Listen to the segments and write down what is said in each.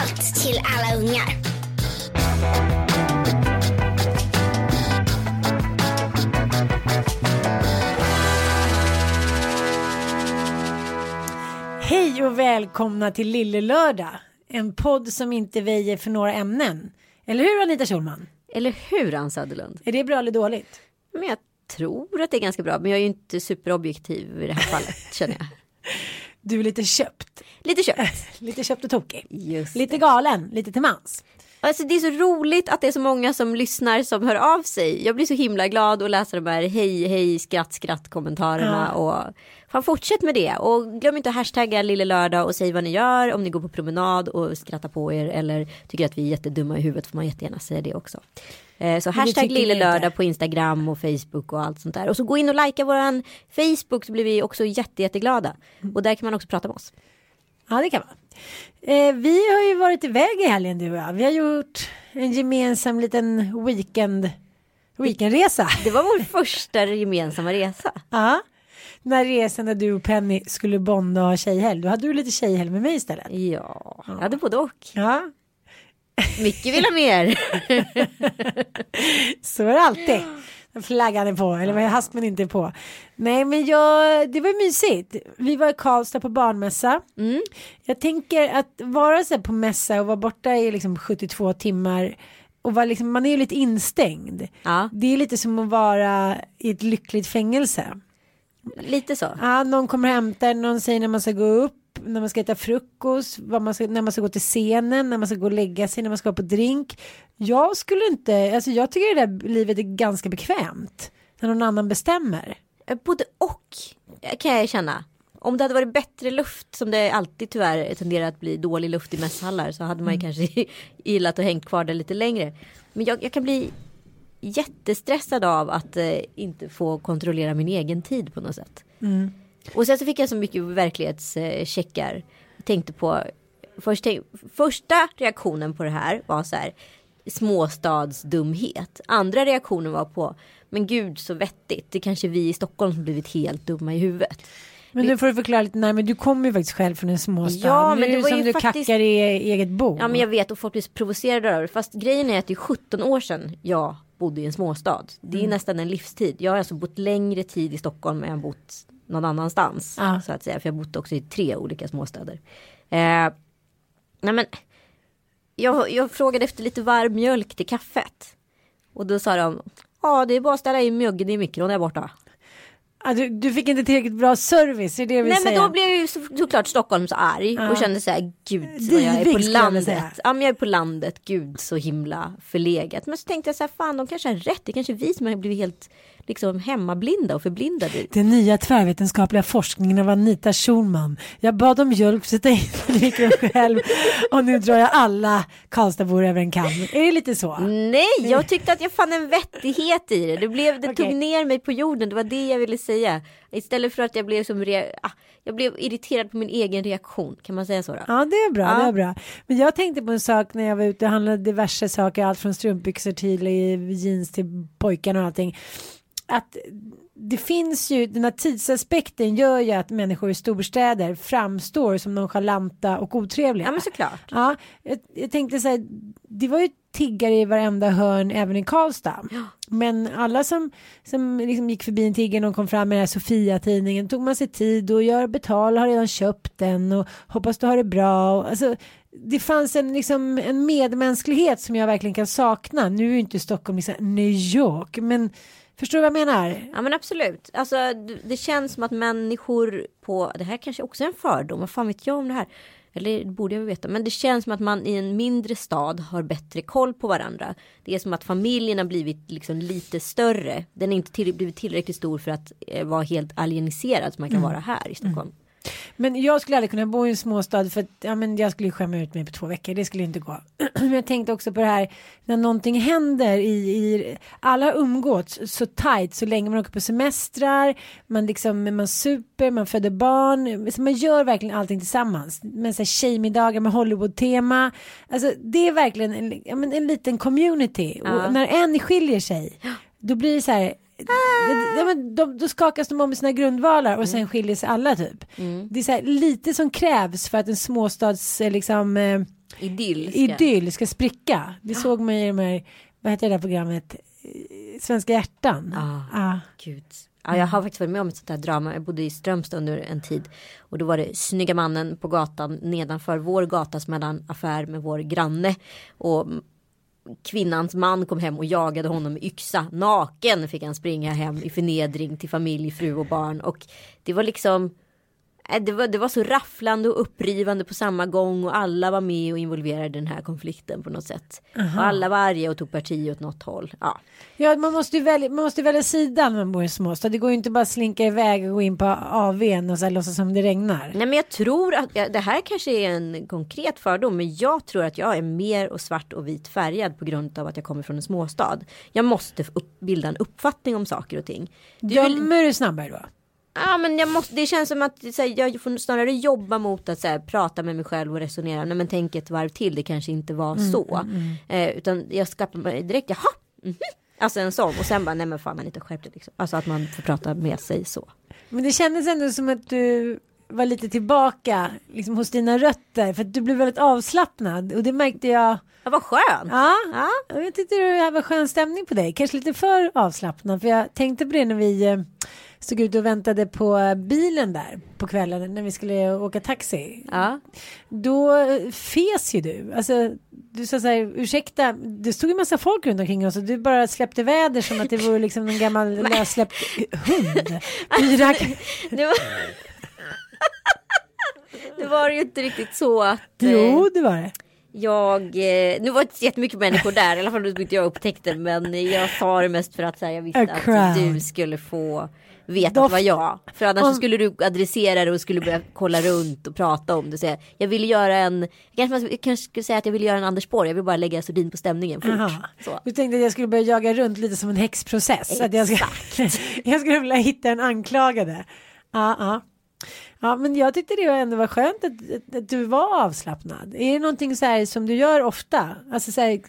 Allt till alla ungar. Hej och välkomna till Lille Lördag. En podd som inte väjer för några ämnen. Eller hur Anita Schulman? Eller hur Ann Söderlund? Är det bra eller dåligt? Men jag tror att det är ganska bra. Men jag är ju inte superobjektiv i det här fallet känner jag. Du är lite köpt. Lite köpt. lite köpt och tokig. Just lite galen, lite till mans. Alltså det är så roligt att det är så många som lyssnar som hör av sig. Jag blir så himla glad att läsa de här hej hej skratt skratt kommentarerna Ja. och fan fortsätt med det och glöm inte att hashtagga lille lördag och säg vad ni gör om ni går på promenad och skrattar på er eller tycker att vi är jättedumma i huvudet får man jättegärna säga det också. Eh, Så hashtag tycker vi lille inte. lördag på Instagram och Facebook och allt sånt där. Och så gå in och likea våran Facebook så blir vi också jätte, jätteglada. Och där kan man också prata med oss. Ja, det kan man. Eh, vi har ju varit iväg i helgen du och jag. Vi har gjort en gemensam liten weekend, weekendresa. Det var vår första gemensamma resa. Ja. Den här resan där du och Penny skulle bonda och ha tjejhelg. Då hade du lite tjejhelg med mig istället. Ja, jag hade både och. Ja, Micke vill ha mer. så är det alltid. Flaggan är på, eller vad är haspen inte på. Nej men jag, det var mysigt. Vi var i Karlstad på barnmässa. Mm. Jag tänker att vara så på mässa och vara borta i liksom 72 timmar och vara liksom, man är ju lite instängd. Ja, Det är lite som att vara i ett lyckligt fängelse. lite så. Ja, någon kommer hämta någon säger när man ska gå upp, när man ska äta frukost, man ska, när man ska gå till scenen, när man ska gå och lägga sig, när man ska gå på drink. Jag skulle inte, alltså jag tycker det där livet är ganska bekvämt. När någon annan bestämmer. Eh, Både och kan jag känna. Om det hade varit bättre luft som det alltid tyvärr tenderar att bli dålig luft i mässhallar så hade man ju kanske gillat att hängt kvar där lite längre. Men jag, jag kan bli jättestressad av att eh, inte få kontrollera min egen tid på något sätt. Och sen så fick jag så mycket verklighetscheckar. Jag tänkte på först, första reaktionen på det här var så här småstadsdumhet. Andra reaktionen var på men gud så vettigt. Det är kanske vi i Stockholm som blivit helt dumma i huvudet. Men nu får du förklara lite närmare, du kommer ju faktiskt själv från en småstad. Ja, Nu men är det var som ju du faktiskt- kackar i eget bo. Ja men jag vet och folk blir så provocerade av det. Fast grejen är att det är 17 år sedan jag bodde i en småstad. Det är Mm. nästan en livstid. Jag har alltså bott längre tid i Stockholm än jag bott någon annanstans. Ja. Så att säga. För jag bott också i tre olika småstäder. Eh, nej men. Jag, jag frågade efter lite varm mjölk till kaffet. Och då sa de. Ja det är bara att ställa in mjölken i mikron där borta. Ja, du, du fick inte tillräckligt bra service, är det vill Nej säga. men då blev ju så, såklart Stockholm så arg Ja. och kände så här gud vad jag är på landet. Ja men jag är på landet, gud så himla förlegat. Men så tänkte jag så här fan de kanske har rätt, det är kanske vi som har blivit helt liksom hemmablinda och förblindade. Den nya tvärvetenskapliga forskningen av Anita Schulman. Jag bad om hjälp, den i mikron själv och nu drar jag alla Karlstadbor över en kam. Är det lite så? Nej, jag tyckte att jag fann en vettighet i det. Det, blev, det Okej. tog ner mig på jorden, det var det jag ville säga. Istället för att jag blev som re- ah, jag blev irriterad på min egen reaktion, kan man säga så då? Ja det är bra, Ja. det är bra. Men jag tänkte på en sak när jag var ute och handlade diverse saker, allt från strumpbyxor till eh, jeans till pojkarna och allting. Att det finns ju, den här tidsaspekten gör ju att människor i storstäder framstår som nonchalanta och otrevliga. Ja men såklart. Ja, jag, jag tänkte så här, det var ju tiggare i varenda hörn även i Karlstad. Men alla som, som liksom gick förbi en tiggare och kom fram med den här Sofia-tidningen tog man sig tid och gör betal har redan köpt den och hoppas du har det bra. Och, alltså, det fanns en, liksom, en medmänsklighet som jag verkligen kan sakna. Nu är ju inte Stockholm liksom New York men Förstår du vad jag menar? Ja men absolut. Alltså det känns som att människor på, det här kanske också är en fördom, vad fan vet jag om det här? Eller det borde jag veta, men det känns som att man i en mindre stad har bättre koll på varandra. Det är som att familjen har blivit liksom lite större. Den är inte till, blivit tillräckligt stor för att eh, vara helt alieniserad som man kan vara här i Stockholm. Men jag skulle aldrig kunna bo i en småstad för att ja, men jag skulle ju skämma ut mig på två veckor. Det skulle inte gå. Men jag tänkte också på det här när någonting händer i, i alla har umgåtts så tajt så länge man åker på semestrar. Man liksom man super, man föder barn. Så man gör verkligen allting tillsammans. Med så här tjejmiddagar med Hollywood-tema. Alltså det är verkligen en, ja, men en liten community. Och när en skiljer sig då blir det så här det, men de, då skakas de om i sina grundvalar och sen skiljer sig alla typ. Det är så här, lite som krävs för att en småstads eh, liksom, eh, Idyll. ska- idyll ska spricka. Det såg man i de här, vad heter det där programmet, Svenska hjärtan. Ah. Ah. Gud. Ja, jag har faktiskt varit med om ett sånt här drama. Jag bodde i Strömstad under en tid. Och då var det snygga mannen på gatan nedanför vår gatas mellan affär med vår granne. Och kvinnans man kom hem och jagade honom med yxa. Naken fick han springa hem i förnedring till familj, fru och barn. Och det var liksom det var, det var så rafflande och upprivande på samma gång och alla var med och involverade i den här konflikten på något sätt. Och alla var arga och tog parti åt något håll. Ja. Ja, man måste ju välja, man måste välja sida när man bor i en småstad. Det går ju inte bara att slinka iväg och gå in på AWn och så här, låtsas som det regnar. Nej men jag tror att, ja, det här kanske är en konkret fördom, men jag tror att jag är mer och svart och vit färgad på grund av att jag kommer från en småstad. Jag måste upp, bilda en uppfattning om saker och ting. Du vill, Dömer du snabbare då? Ja men jag måste, det känns som att här, jag får snarare jobba mot att här, prata med mig själv och resonera. Nej men tänk ett varv till, det kanske inte var så. Eh, utan jag skapar mig direkt, jaha, mhm. Alltså en sån och sen bara nej men fan man inte skärpt det liksom. Alltså att man får prata med sig så. Men det kändes ändå som att du var lite tillbaka liksom, hos dina rötter. För att du blev väldigt avslappnad. Och det märkte jag. Ja vad skönt. Ja, Ja. jag tyckte det var skön stämning på dig. Kanske lite för avslappnad. För jag tänkte på det när vi eh, stod ute och väntade på eh, bilen där på kvällen när vi skulle åka taxi. Ja. Då eh, fes ju du. Alltså, du sa så här, ursäkta, det stod ju massa folk runt omkring oss och du bara släppte väder som att det vore liksom en gammal lössläppt hund. Fyra... Det var... det var ju inte riktigt så att eh, Jo, det var det. jag, eh, nu var det inte jättemycket människor där, i alla fall inte jag upptäckte, men jag sa det mest för att här, jag visste att du skulle få veta att det var jag. För annars Om- skulle du adressera det och skulle börja kolla runt och prata om det. Så jag, ville göra en, jag kanske, jag kanske skulle säga att jag ville göra en Anders Borg, jag vill bara lägga sordin på stämningen fort. Så. Du tänkte att jag skulle börja jaga runt lite som en häxprocess. Att jag, ska, jag skulle vilja hitta en anklagade. Ja, ja. Ja, men jag tyckte det ändå var skönt att, att, du var avslappnad. Är det någonting så här som du gör ofta? Alltså så här,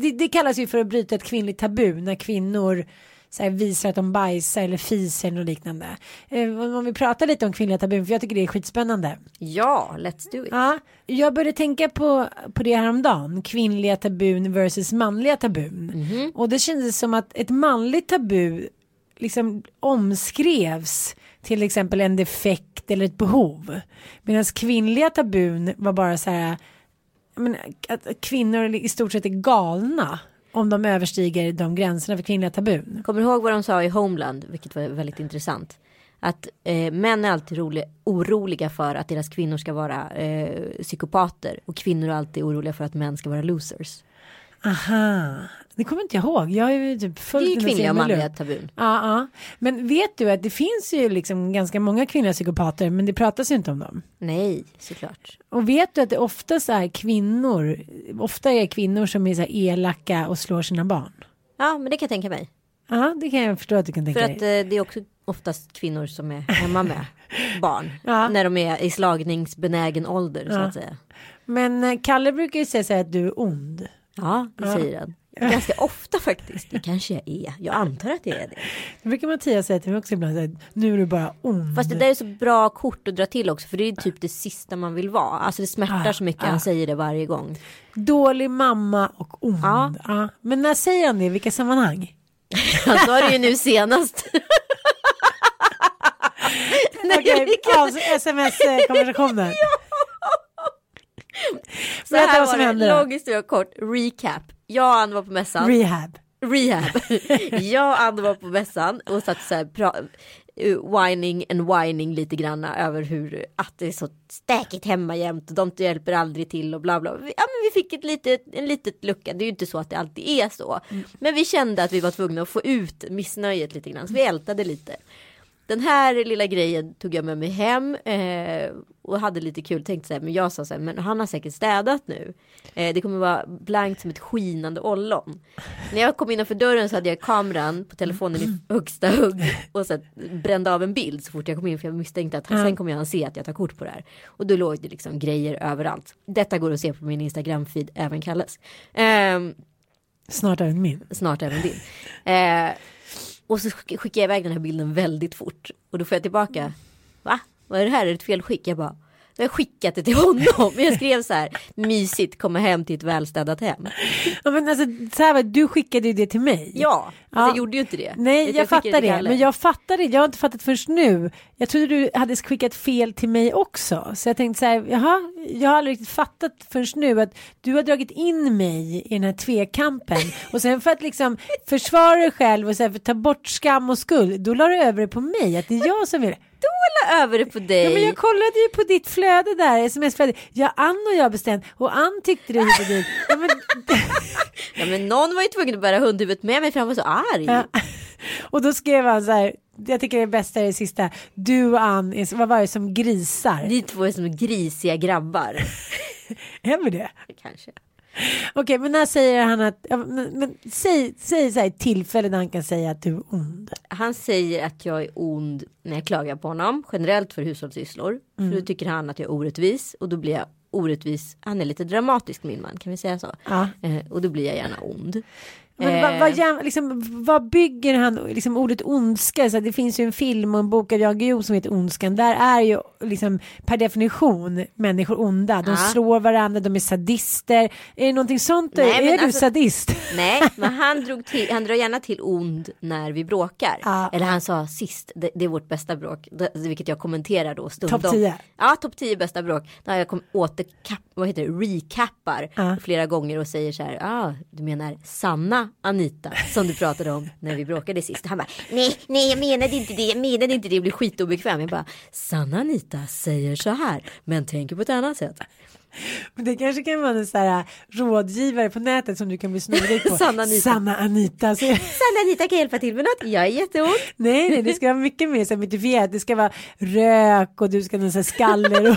det, det kallas ju för att bryta ett kvinnligt tabu när kvinnor så här, visar att de bajsar eller fiser eller liknande. Eh, om vi pratar lite om kvinnliga tabun, för jag tycker det är skitspännande. Ja, let's do it. Ja, jag började tänka på, på det häromdagen. Kvinnliga tabun versus manliga tabun. Och det kändes som att ett manligt tabu liksom omskrevs till exempel en defekt eller ett behov. Medan kvinnliga tabun var bara så här menar, att kvinnor i stort sett är galna om de överstiger de gränserna för kvinnliga tabun. Kommer du ihåg vad de sa i Homeland, vilket var väldigt intressant? Att eh, män är alltid roli- oroliga för att deras kvinnor ska vara eh, psykopater och kvinnor är alltid oroliga för att män ska vara losers. Aha, det kommer inte jag ihåg. Jag är ju typ Det fullt är in i kvinnliga och manliga tabun. Ja, ja. Men vet du att det finns ju liksom ganska många kvinnliga psykopater men det pratas ju inte om dem. Nej, såklart. Och vet du att det oftast är kvinnor, ofta är kvinnor som är så här elaka och slår sina barn. Ja, men det kan jag tänka mig. Ja, det kan jag förstå att du kan tänka För dig. att eh, det är också oftast kvinnor som är hemma med barn. Ja. När de är i slagningsbenägen ålder så Ja. att säga. Men eh, Kalle brukar ju säga så här att du är ond. Ja, det Ja. säger han. Ganska ofta faktiskt. Det kanske jag är. Jag antar att jag är det. Det brukar Mattias säga till mig också ibland. Så här, nu är du bara ond. Fast det där är så bra kort att dra till också. För det är typ det sista man vill vara. Alltså det smärtar Ah, så mycket. ah. Han säger det varje gång. Dålig mamma och ond. Ja. Ja. Men när säger han det? I vilka sammanhang? Han sa det ju nu senast. Okej, alltså, sms-konversationen. Så här Berätta vad var det. Lång historia kort. Recap. Jag och Ann var på mässan. Rehab. Rehab. jag och Ann var på mässan och satt så här uh, whining and whining lite granna över hur att det är så stäkigt hemma jämt och de hjälper aldrig till och bla bla. Ja men vi fick ett litet, en litet lucka. Det är ju inte så att det alltid är så. Men vi kände att vi var tvungna att få ut missnöjet lite grann så vi ältade lite. Den här lilla grejen tog jag med mig hem eh, och hade lite kul. Tänkte så här, men jag sa så här, men han har säkert städat nu. Eh, det kommer vara blankt som ett skinande ollon. När jag kom innanför dörren så hade jag kameran på telefonen i högsta hugg och så här, brände av en bild så fort jag kom in för jag misstänkte att sen kommer han se att jag tar kort på det här. Och då låg det liksom grejer överallt. Detta går att se på min Instagram-feed, även Kalles. Ehm, Snart även min. snart även din. Eh, och så skickar jag iväg den här bilden väldigt fort. Och då får jag tillbaka. Va? Vad är det här? Är det ett felskick? Jag bara. Jag skickat det till honom. Jag skrev så här. Mysigt komma hem till ett välstädat hem. Ja, men alltså, så här det, du skickade ju det till mig. Ja, Ja. alltså jag gjorde ju inte det. Nej, jag skickade fattar det. Kalle. Men jag fattar det. Jag har inte fattat först nu. Jag trodde du hade skickat fel till mig också. Så jag tänkte så här, jaha, jag har aldrig riktigt fattat först nu att du har dragit in mig i den här tvekampen. Och sen för att liksom försvara dig själv och så här, ta bort skam och skuld, då la du över det på mig. Att det är jag som vill. Kolla över det på dig. Ja, men jag kollade ju på ditt flöde där, sms-flöde. Ja, Ann och jag bestämt och Ann tyckte det och dit. Ja, men, Ja, men någon var ju tvungen att bära hundhuvudet med mig för han var så arg. Ja. Och då skrev han så här, jag tycker det bästa är det sista, du och Ann, är, vad var det som grisar? Ni två är som grisiga grabbar. Är vi det? Kanske. Okej, men när säger han att, men, men, säg, säg så här tillfälle där han kan säga att du är ond. Han säger att jag är ond när jag klagar på honom. Generellt för hushållssysslor. Mm. För då tycker han att jag är orättvis. Och då blir jag orättvis. Han är lite dramatisk min man. Kan vi säga så? Ja. Eh, och då blir jag gärna ond. Men vad, Eh, vad, jäm- liksom, vad bygger han liksom, ordet ondska? Så det finns ju en film och en bok av Jan Guillou som heter Ondskan. Där är ju liksom, per definition människor onda. De Ja. slår varandra, de är sadister. Är det någonting sånt? Nej, är du alltså- sadist? Nej, men han, drog till, han drar gärna till ond när vi bråkar. Ja. Eller han sa sist, det, det är vårt bästa bråk. Vilket jag kommenterar då stundom. Topp 10. Ja, topp 10 bästa bråk. Där jag kom, återkap, vad heter det, recappar Ja. flera gånger och säger så här. Ah, du menar sanna Anita som du pratade om när vi bråkade sist. Han bara, nej, nej, jag menade inte det, jag menade inte det, jag blir skitobekväm. Jag bara, sanna Anita säger så här, men tänker på ett annat sätt. Men Det kanske kan vara en så här, rådgivare på nätet som du kan bli snorig på. Sanna Anita. Sanna Anita. Så, Sanna Anita kan hjälpa till med något, jag är jätteont. nej, nej, det ska vara mycket mer så här. Det ska vara rök och du ska ha skaller och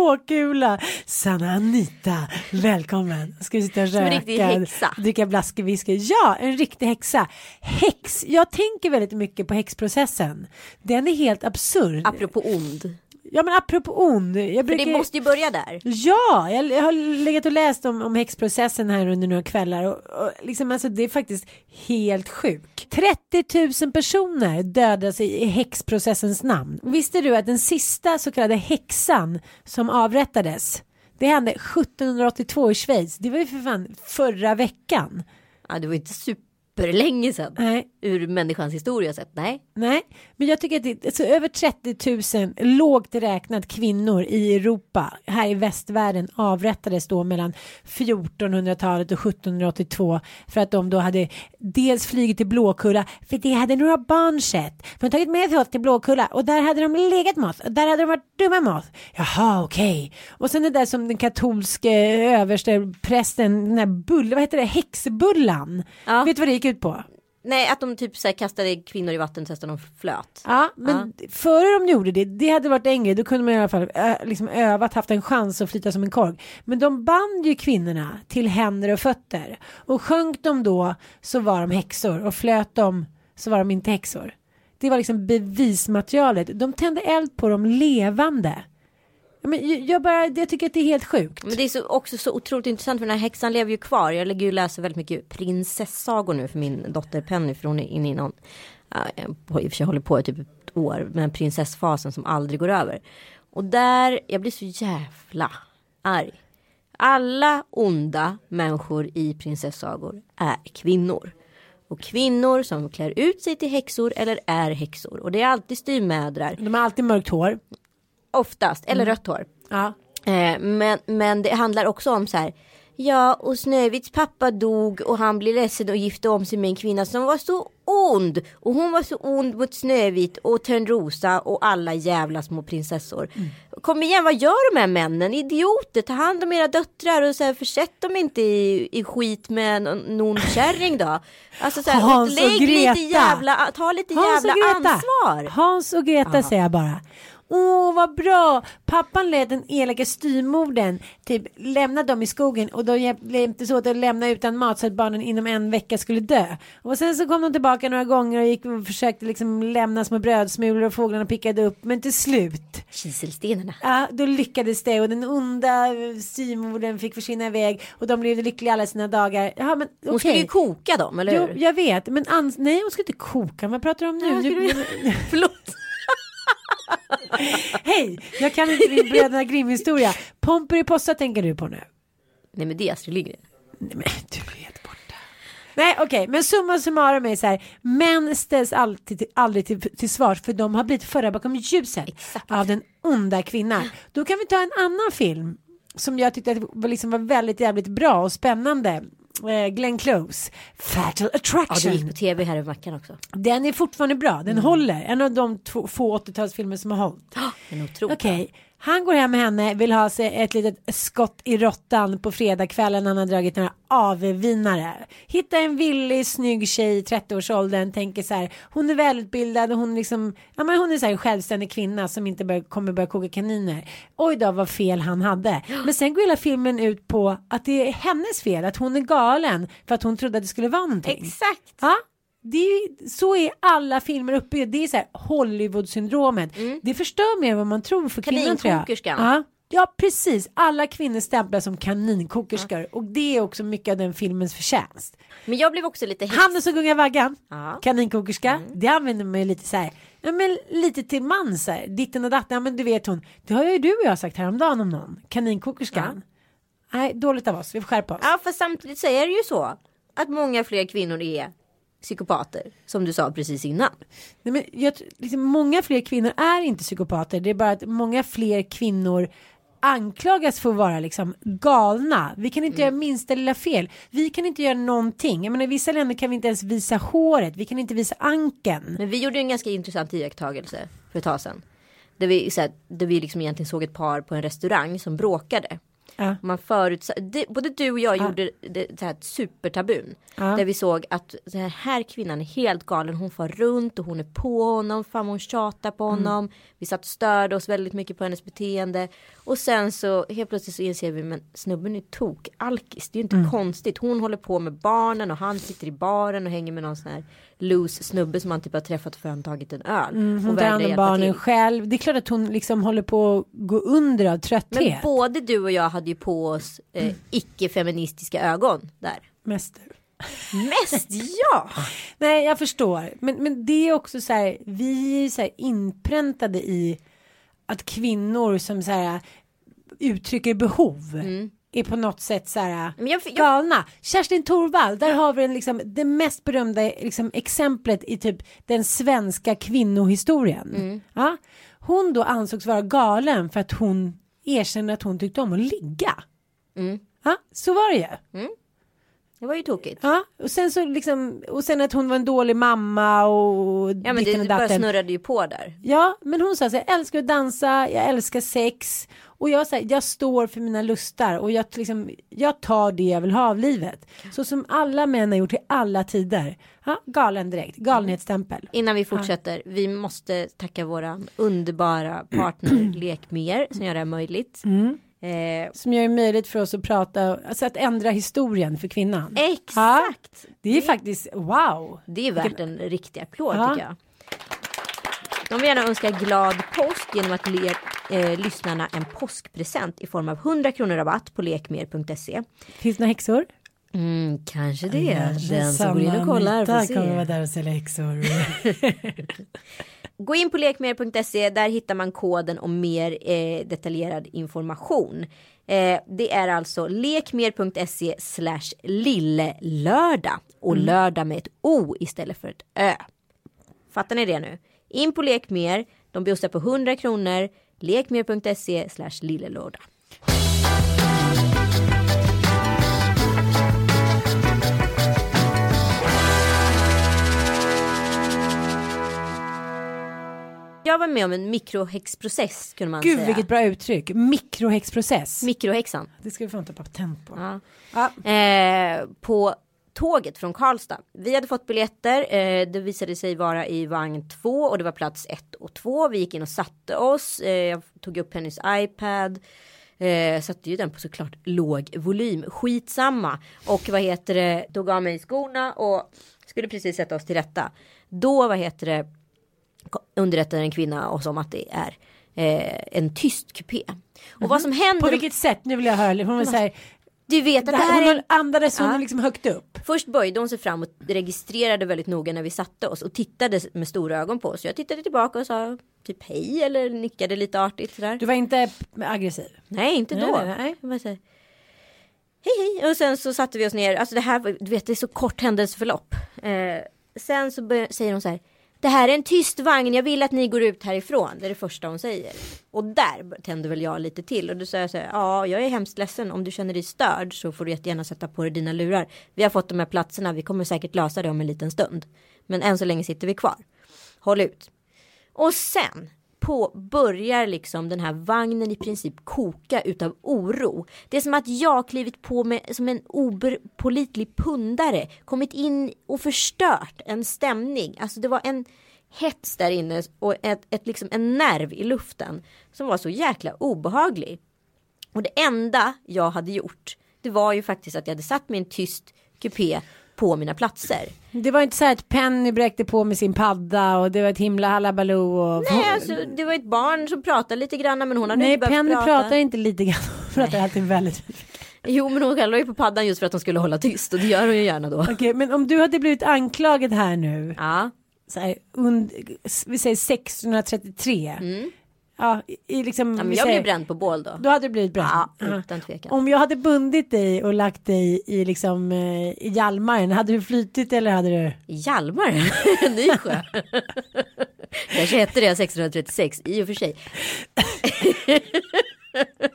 spåkula. Sanna Anita, välkommen. Ska vi sitta och Som en röka, riktig häxa. dricka blaskewhisky. Ja, en riktig häxa. Häx, jag tänker väldigt mycket på häxprocessen. Den är helt absurd. Apropå ond. Ja, men apropå ond. Jag För brukar... det måste ju börja där. Ja, jag jag har legat och läst om, om häxprocessen här under några kvällar och, och liksom alltså det är faktiskt helt sjukt. 30 000 personer dödas i, i häxprocessens namn. Visste du att den sista så kallade häxan som avrättades det hände 1782 i Schweiz. Det var ju för fan förra veckan. Ja, det var inte superlänge sedan. Nej, Ur människans historia sett. Nej. Nej, men jag tycker att det är alltså, över 30 000 lågt räknat kvinnor i Europa, här i västvärlden, avrättades då mellan 1400-talet och 1782 för att de då hade dels flugit till Blåkulla, för det hade några barn sett. De hade tagit med sig oss till Blåkulla och där hade de legat med oss och där hade de varit dumma med oss. Jaha, okej. Och sen det där som den katolske överste prästen, den där bull, vad heter det, häxbullan. Ja. Vet du vad det gick ut på? Nej, att de typ så här kastade kvinnor i vatten tills de flöt. Ja, men före de gjorde det, det hade varit en grej, då kunde man i alla fall liksom övat, haft en chans att flyta som en korg. Men de band ju kvinnorna till händer och fötter. Och sjönk de då så var de häxor och flöt de så var de inte häxor. Det var liksom bevismaterialet. De tände eld på dem levande. Men jag- bara, jag tycker att det är helt sjukt. Men det är så, också så otroligt intressant för den här häxan lever ju kvar. Jag lägger ju läser väldigt mycket prinsessagor nu för min dotter Penny för hon är inne i någon, i och för sig håller på i typ ett år med prinsessfasen som aldrig går över. Och där, jag blir så jävla arg. Alla onda människor i prinsessagor är kvinnor. Och kvinnor som klär ut sig till häxor eller är häxor. Och det är alltid styvmödrar, De har alltid mörkt hår. Oftast, eller rött hår. Ja. Eh, men, men det handlar också om så här. Ja, och Snövits pappa dog och han blev ledsen och gifte om sig med en kvinna som var så ond. Och hon var så ond mot Snövit och Törnrosa och alla jävla små prinsessor. Kom igen, vad gör de här männen? Idioter, ta hand om era döttrar och så här, försätt dem inte i, i skit med någon, någon kärring då. Alltså så här, Hans och lägg Greta. lite jävla, ta lite Hans jävla ansvar. Hans och Greta säger jag bara. Åh vad bra, pappan lät den elaka styrmorden typ lämna dem i skogen och de hjälp- hjälptes åt att lämna utan mat så att barnen inom en vecka skulle dö. Och sen så kom de tillbaka några gånger och gick och försökte liksom lämna små brödsmulor och fåglarna pickade upp men till slut Kiselstenarna. Ja, då lyckades det och den onda styrmorden fick försvinna iväg och de blev lyckliga alla sina dagar. Ja, men Hon skulle ju koka dem, eller Jo, hur? jag vet, men nej hon ska inte koka, vad pratar du om nu? Ja, du- Förlåt. Hej, jag kan inte din Bröderna Grimm-historia. Pomperipossa tänker du på nu? Nej men det är Astrid Lindgren. Nej men du är helt borta. Nej okej, men summa summarum är så här. Män ställs alltid, till- aldrig till, till svars för de har blivit förda bakom ljuset Exakt. av den onda kvinnan. Då kan vi ta en annan film som jag tyckte att var, liksom var väldigt jävligt bra och spännande. Eh, Glenn Close, Fatal Ja, det Attraction. gick på tv här i veckan också. Den är fortfarande bra, den håller. En av de två, få 80-talsfilmer som har hållit. Otroligt Okej, han går hem med henne, vill ha sig ett litet skott i råttan på fredagskvällen. Han har dragit några avvinare. Hitta en villig, snygg tjej i 30-årsåldern, tänker så här. Hon är välutbildad och hon liksom, ja men hon är så här en självständig kvinna som inte bör, kommer börja koka kaniner. Oj då vad fel han hade. Men sen går hela filmen ut på att det är hennes fel, att hon är galen för att hon trodde att det skulle vara någonting. Exakt. Ja, det är, så är alla filmer uppbyggda. Det är så här Hollywood-syndromet. Det förstör mer än vad man tror för kvinnor tror jag. Ja. ja, precis. Alla kvinnor stämplas som kaninkokerskor. Och det är också mycket av den filmens förtjänst. Men jag blev också lite. Hannes och Gunga Vaggan, Ja. kaninkokerska. Det använder man ju lite så här. Ja, men lite till man så här. Ditten och datten. Ja, men du vet hon. Det har ju du och jag sagt häromdagen om någon. Kaninkokerskan. Nej, dåligt av oss. Vi får skärpa oss. Ja, för samtidigt så är det ju så att många fler kvinnor är psykopater. Som du sa precis innan. Nej, men jag, liksom, många fler kvinnor är inte psykopater. Det är bara att många fler kvinnor anklagas för att vara liksom galna. Vi kan inte göra minsta lilla fel. Vi kan inte göra någonting. Jag menar, I vissa länder kan vi inte ens visa håret. Vi kan inte visa ankeln. Men vi gjorde en ganska intressant iakttagelse för ett tag sedan. Där vi, så här, där vi liksom egentligen såg ett par på en restaurang som bråkade. Ja. Man förutsa- det, både du och jag gjorde det, så här, supertabun. Ja. Där vi såg att den här kvinnan är helt galen. Hon far runt och hon är på honom. Fan hon tjatar på honom. Vi satt och störde oss väldigt mycket på hennes beteende. Och sen så helt plötsligt så inser vi men snubben är tok alkis. Det är ju inte konstigt. Hon håller på med barnen och han sitter i baren och hänger med någon sån här loose snubbe som han typ har träffat för att han tagit en öl. Hon och tar hand om barnen till. själv. Det är klart att hon liksom håller på att gå under av Men trötthet. både du och jag hade ju på oss eh, icke-feministiska ögon där. Mest. Mest ja! Nej, jag förstår. Men, men det är också så här, vi är så här inpräntade i att kvinnor som så här uttrycker behov är på något sätt så här Mm. Men jag, jag, galna. Kerstin Thorvall, där har vi den liksom, det mest berömda liksom, exemplet i typ den svenska kvinnohistorien. Mm. Ja? Hon då ansågs vara galen för att hon erkände att hon tyckte om att ligga. Mm. Ja, så var det ju. Det var ju tokigt. Ja, och sen så liksom, och sen att hon var en dålig mamma och Ja men det bara snurrade ju på där. Ja, men hon sa så här, jag älskar att dansa, jag älskar sex och jag, så här, jag står för mina lustar och jag, liksom, jag tar det jag vill ha av livet. Så som alla män har gjort i alla tider. Ja, galen direkt, galenhetsstämpel. Innan vi fortsätter, vi måste tacka våra underbara partner Lekmer som gör det här möjligt. Mm. Eh, Som gör det möjligt för oss att prata, alltså att ändra historien för kvinnan. exakt! Det är faktiskt, wow. Det är värt en riktig applåd Ja. tycker jag. De vill gärna önska glad påsk genom att le eh, lyssnarna en påskpresent i form av 100 kronor rabatt på lekmer.se. Finns det några häxor? Mm, kanske det. Den som går in och kollar får Anita kommer vara se. där och sälja häxor. Gå in på lekmer.se. Där hittar man koden och mer eh, detaljerad information. Eh, det är alltså lekmer.se slash lillelördag och lördag med ett o istället för ett ö. Fattar ni det nu? In på Lekmer. De bjussar på 100 kronor. Lekmer.se slash lillelördag. Jag var med om en mikrohäxprocess kunde man Gud säga. vilket bra uttryck. Mikrohäxprocess. Mikrohäxan. det ska vi fan ta patent på. Ja. Ja. Eh, på tåget från Karlstad. Vi hade fått biljetter. Eh, det visade sig vara i vagn två och det var plats ett och två. Vi gick in och satte oss. Eh, jag tog upp hennes iPad. Eh, satte ju den på såklart låg volym. Skitsamma. Och vad heter det. Tog av mig skorna och skulle precis sätta oss till rätta. Då vad heter det. Underrättade en kvinna oss om att det är eh, en tyst kupé. Och vad som händer. På vilket sätt? Nu vill jag höra. Hon vill säga, Du vet att det det här, här är hon andades hon Ja. liksom högt upp. Först böjde hon sig fram och registrerade väldigt noga när vi satte oss och tittade med stora ögon på oss. Jag tittade tillbaka och sa typ hej eller nickade lite artigt sådär. Du var inte aggressiv. Nej, inte Nej, då. nej, nej. Här, hej hej och sen så satte vi oss ner. Alltså det här, du vet det är så kort händelseförlopp. Eh, sen så bör, säger hon så här. Det här är en tyst vagn, jag vill att ni går ut härifrån. Det är det första hon säger. Och där tände väl jag lite till. Och då sa jag så här, ja jag är hemskt ledsen. Om du känner dig störd så får du jättegärna sätta på dig dina lurar. Vi har fått de här platserna, vi kommer säkert lösa det om en liten stund. Men än så länge sitter vi kvar. Håll ut. Och sen på börjar liksom den här vagnen i princip koka utav oro. Det är som att jag klivit på med som en opolitlig pundare, kommit in och förstört en stämning. Alltså det var en hets där inne och ett, ett, liksom en nerv i luften som var så jäkla obehaglig. Och det enda jag hade gjort, det var ju faktiskt att jag hade satt mig i en tyst kupé på mina platser. Det var inte så här att Penny bräckte på med sin padda och det var ett himla halabaloo. Och... Nej, alltså det var ett barn som pratade lite grann men hon hade Nej, inte behövt Penny prata. pratar inte lite grann. Hon pratar alltid väldigt Jo men hon kallade ju på paddan just för att hon skulle hålla tyst och det gör hon ju gärna då. Okej, men om du hade blivit anklagad här nu. Ja. Så här, und, vi säger 1633. Ja, i, liksom, ja men jag blev bränd på bål då. Då hade du blivit bränd. Ja, utan tvekan. Om jag hade bundit dig och lagt dig i liksom eh, i Hjalmaren, hade du flytit eller hade du? Hjalmar, Nysjö. Kanske hette det 1636 i och för sig.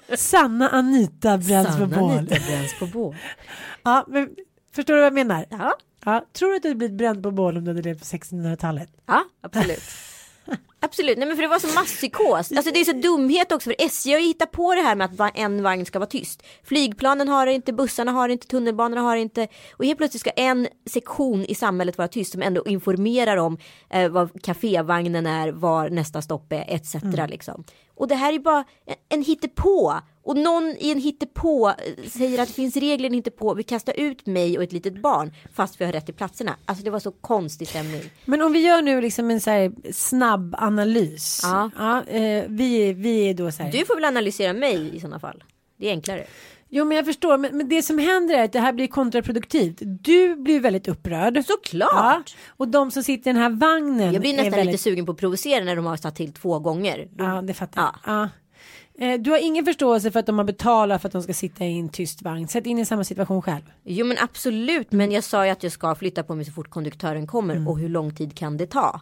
Sanna Anita bränns på Sanna bål. Anita bränns på bål. Ja, men, förstår du vad jag menar? Ja, Ja, tror du att du hade blivit bränd på bål om du hade levt på 1600-talet? ja absolut. Absolut, nej men för det var så masspsykos. Alltså det är så dumhet också för SJ har ju hittat på det här med att en vagn ska vara tyst. Flygplanen har det inte, bussarna har det inte, tunnelbanorna har det inte. Och helt plötsligt ska en sektion i samhället vara tyst som ändå informerar om eh, vad kafévagnen är, var nästa stopp är etc. Liksom. Och det här är bara en, en hittepå. Och någon i en hittepå eh, säger att det finns regler i en hittepå. Vi kastar ut mig och ett litet barn fast vi har rätt till platserna. Alltså det var så konstig stämning. Men om vi gör nu liksom en så här snabb analys. Ja. eh, vi, vi är då så här. Du får väl analysera mig i sådana fall. Det är enklare. Jo men jag förstår, men, men det som händer är att det här blir kontraproduktivt. Du blir väldigt upprörd. Såklart. Ja, och de som sitter i den här vagnen. Jag blir är nästan väldigt... lite sugen på att provocera när de har satt till två gånger. Ja, det fattar jag. Ja. Ja. Eh, Du har ingen förståelse för att de har betalat för att de ska sitta i en tyst vagn. Sätt in i samma situation själv. Jo men absolut, men jag sa ju att jag ska flytta på mig så fort konduktören kommer Mm. och hur lång tid kan det ta?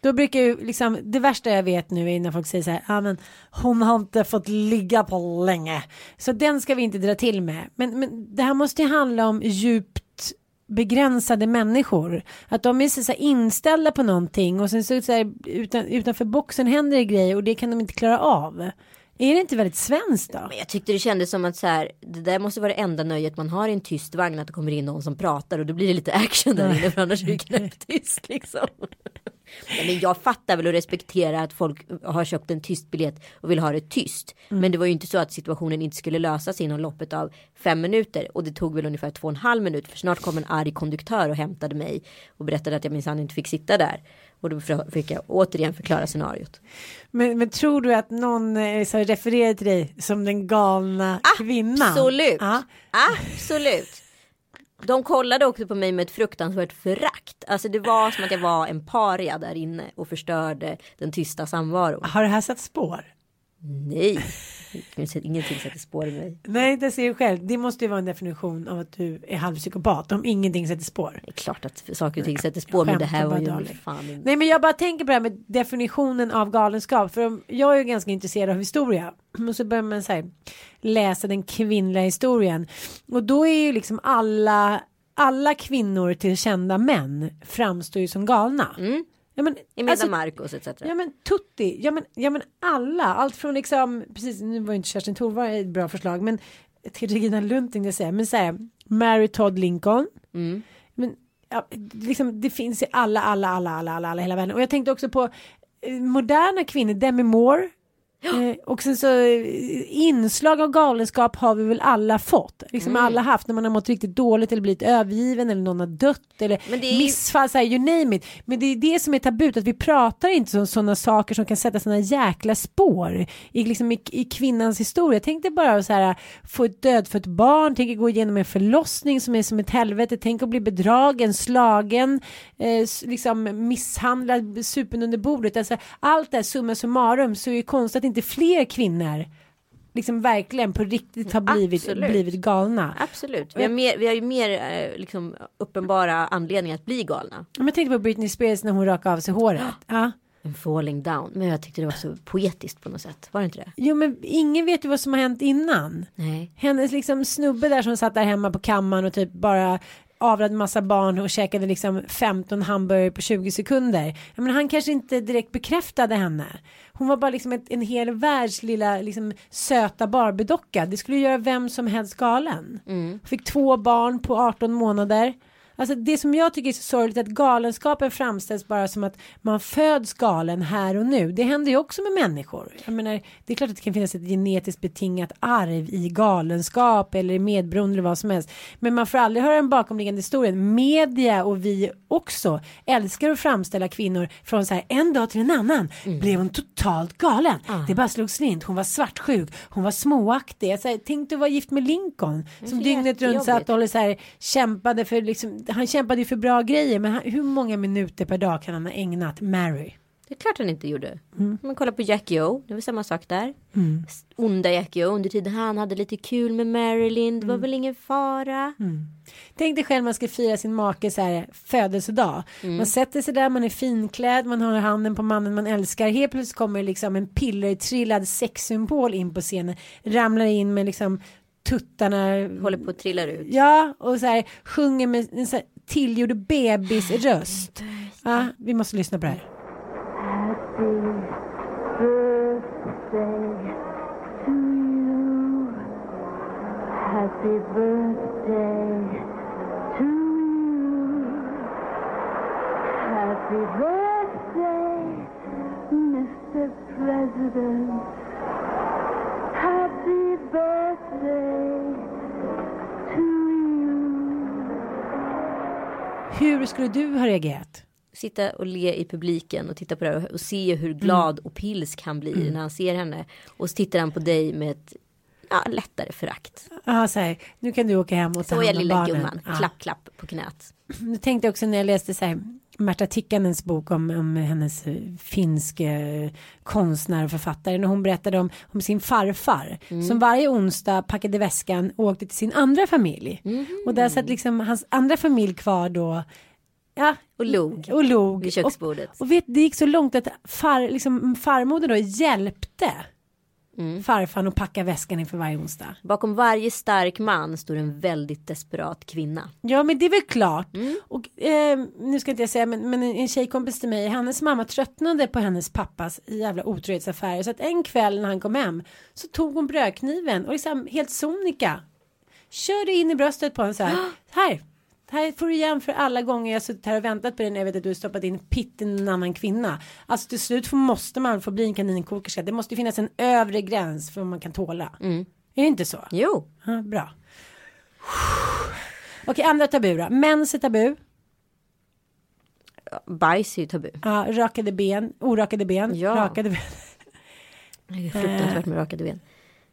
Då brukar ju liksom, det värsta jag vet nu är när folk säger så här, ah, men hon har inte fått ligga på länge. Så den ska vi inte dra till med. Men, men det här måste ju handla om djupt begränsade människor. Att de är så inställda på någonting och sen så, så här, utan, utanför boxen händer det grejer och det kan de inte klara av. Är det inte väldigt svenskt då? Men jag tyckte det kändes som att så här, det där måste vara det enda nöjet man har i en tyst vagn att det kommer in någon som pratar och då blir det lite action där inne för annars är det knäpptyst liksom. Nej, men jag fattar väl och respekterar att folk har köpt en tyst biljett och vill ha det tyst. Men det var ju inte så att situationen inte skulle lösas inom loppet av fem minuter och det tog väl ungefär två och en halv minut för snart kom en arg konduktör och hämtade mig och berättade att jag minsann inte fick sitta där. Och då fick jag återigen förklara scenariot. Men, men tror du att någon eh, så refererar till dig som den galna kvinnan? Absolut. Ja. Absolut. De kollade också på mig med ett fruktansvärt förakt. Alltså det var som att jag var en paria där inne och förstörde den tysta samvaron. Har det här satt spår? Nej, ingenting sätter spår i mig. Nej, det ser du själv. Det måste ju vara en definition av att du är halvpsykopat om ingenting sätter spår. Det är klart att saker och ting sätter spår, men det här var ju fan. Nej, men jag bara tänker på det här med definitionen av galenskap. För jag är ju ganska intresserad av historia. Och så börjar man så här, läsa den kvinnliga historien. Och då är ju liksom alla alla kvinnor till kända män framstår ju som galna. Mm. Ja, men, Imelda alltså, Marcos etc. Ja men Tutti, ja men, ja men alla, allt från liksom, precis nu var ju inte Kerstin Thorvald ett bra förslag men till Regina tänkte jag säga, men säga Mary Todd Lincoln. Mm. Men ja, liksom, det finns i alla, alla, alla, alla, alla, alla hela världen. Och jag tänkte också på eh, moderna kvinnor, Demi Moore. Eh, och sen så eh, inslag av galenskap har vi väl alla fått. Liksom mm. alla haft när man har mått riktigt dåligt eller blivit övergiven eller någon har dött eller är... missfall, så här, you name it. Men det är det som är tabut, att vi pratar inte om sådana saker som kan sätta sådana jäkla spår i, liksom, i, i kvinnans historia. Jag tänkte bara så här, få ett dödfött barn, tänk gå igenom en förlossning som är som ett helvete, tänk att bli bedragen, slagen, eh, liksom misshandlad, supen under bordet. Alltså, allt det här summa summarum så är det konstigt inte fler kvinnor liksom verkligen på riktigt har blivit, blivit galna. Absolut. Vi har, mer, vi har ju mer eh, liksom, uppenbara anledningar att bli galna. jag tänkte på Britney Spears när hon rakade av sig håret. Ja. En falling down. Men jag tyckte det var så poetiskt på något sätt. Var det inte det? Jo men ingen vet ju vad som har hänt innan. Nej. Hennes liksom snubbe där som satt där hemma på kammaren och typ bara avlade massa barn och käkade liksom 15 hamburgare på 20 sekunder. Menar, han kanske inte direkt bekräftade henne. Hon var bara liksom ett, en hel världs lilla liksom, söta Barbiedocka. Det skulle göra vem som helst galen. Mm. Fick två barn på 18 månader. Alltså det som jag tycker är så sorgligt att galenskapen framställs bara som att man föds galen här och nu. Det händer ju också med människor. Jag menar, det är klart att det kan finnas ett genetiskt betingat arv i galenskap eller medberoende eller vad som helst. Men man får aldrig höra den bakomliggande historien. Media och vi också älskar att framställa kvinnor från så här en dag till en annan mm. blev hon totalt galen. Ah. Det bara slog slint. Hon var svartsjuk. Hon var småaktig. Så här, tänk att vara gift med Lincoln som dygnet runt satt och så här, kämpade för liksom han kämpade ju för bra grejer men han, hur många minuter per dag kan han ha ägnat Mary? Det är klart han inte gjorde. Mm. Man kollar på Jackie O, det var samma sak där. Mm. Onda Jackie O, under tiden han hade lite kul med Marilyn, det var mm. väl ingen fara. Mm. Tänk dig själv man ska fira sin make så här födelsedag. Mm. Man sätter sig där, man är finklädd, man har handen på mannen man älskar. Helt plötsligt kommer liksom en pillertrillad sexsymbol in på scenen. Ramlar in med liksom tuttarna. Håller på att trilla ut. Ja, och så här sjunger med en så här tillgjord bebisröst. Ja, vi måste lyssna på det här. Happy birthday to you. Happy birthday to you. Happy birthday, Mr. President. Happy birthday. Hur skulle du ha reagerat? Sitta och le i publiken och titta på det här och se hur glad mm. och pilsk han blir mm. när han ser henne. Och så tittar han på dig med ett ja, lättare förakt. Ja, så här, nu kan du åka hem och ta hand om barnen. Så är lilla gumman, ja. klapp klapp på knät. Jag tänkte också när jag läste så här Märta Tikkanens bok om, om hennes finske konstnär och författare. När hon berättade om, om sin farfar. Mm. Som varje onsdag packade väskan och åkte till sin andra familj. Mm. Och där satt liksom hans andra familj kvar då. Ja, och log. Och log. Vid köksbordet. Och, och vet, det gick så långt att far, liksom, farmoder då hjälpte mm. farfan att packa väskan inför varje onsdag. Bakom varje stark man står en väldigt desperat kvinna. Ja men det är väl klart. Mm. Och eh, nu ska inte jag säga men, men en tjejkompis till mig, hennes mamma tröttnade på hennes pappas jävla otrohetsaffärer. Så att en kväll när han kom hem så tog hon brödkniven och liksom helt sonika körde in i bröstet på honom så här. här här får du igen för alla gånger jag suttit här och väntat på dig när jag vet att du har stoppat in pitt i en annan kvinna. Alltså till slut måste man få bli en kaninkokerska. Det måste finnas en övre gräns för vad man kan tåla. Mm. Är det inte så? Jo. Ja, bra. Okej, andra tabu då. Mens är tabu. bajs är ju tabu. Ja, rakade ben, orakade ben, Ja. rakade ben. Det är fruktansvärt med rakade ben.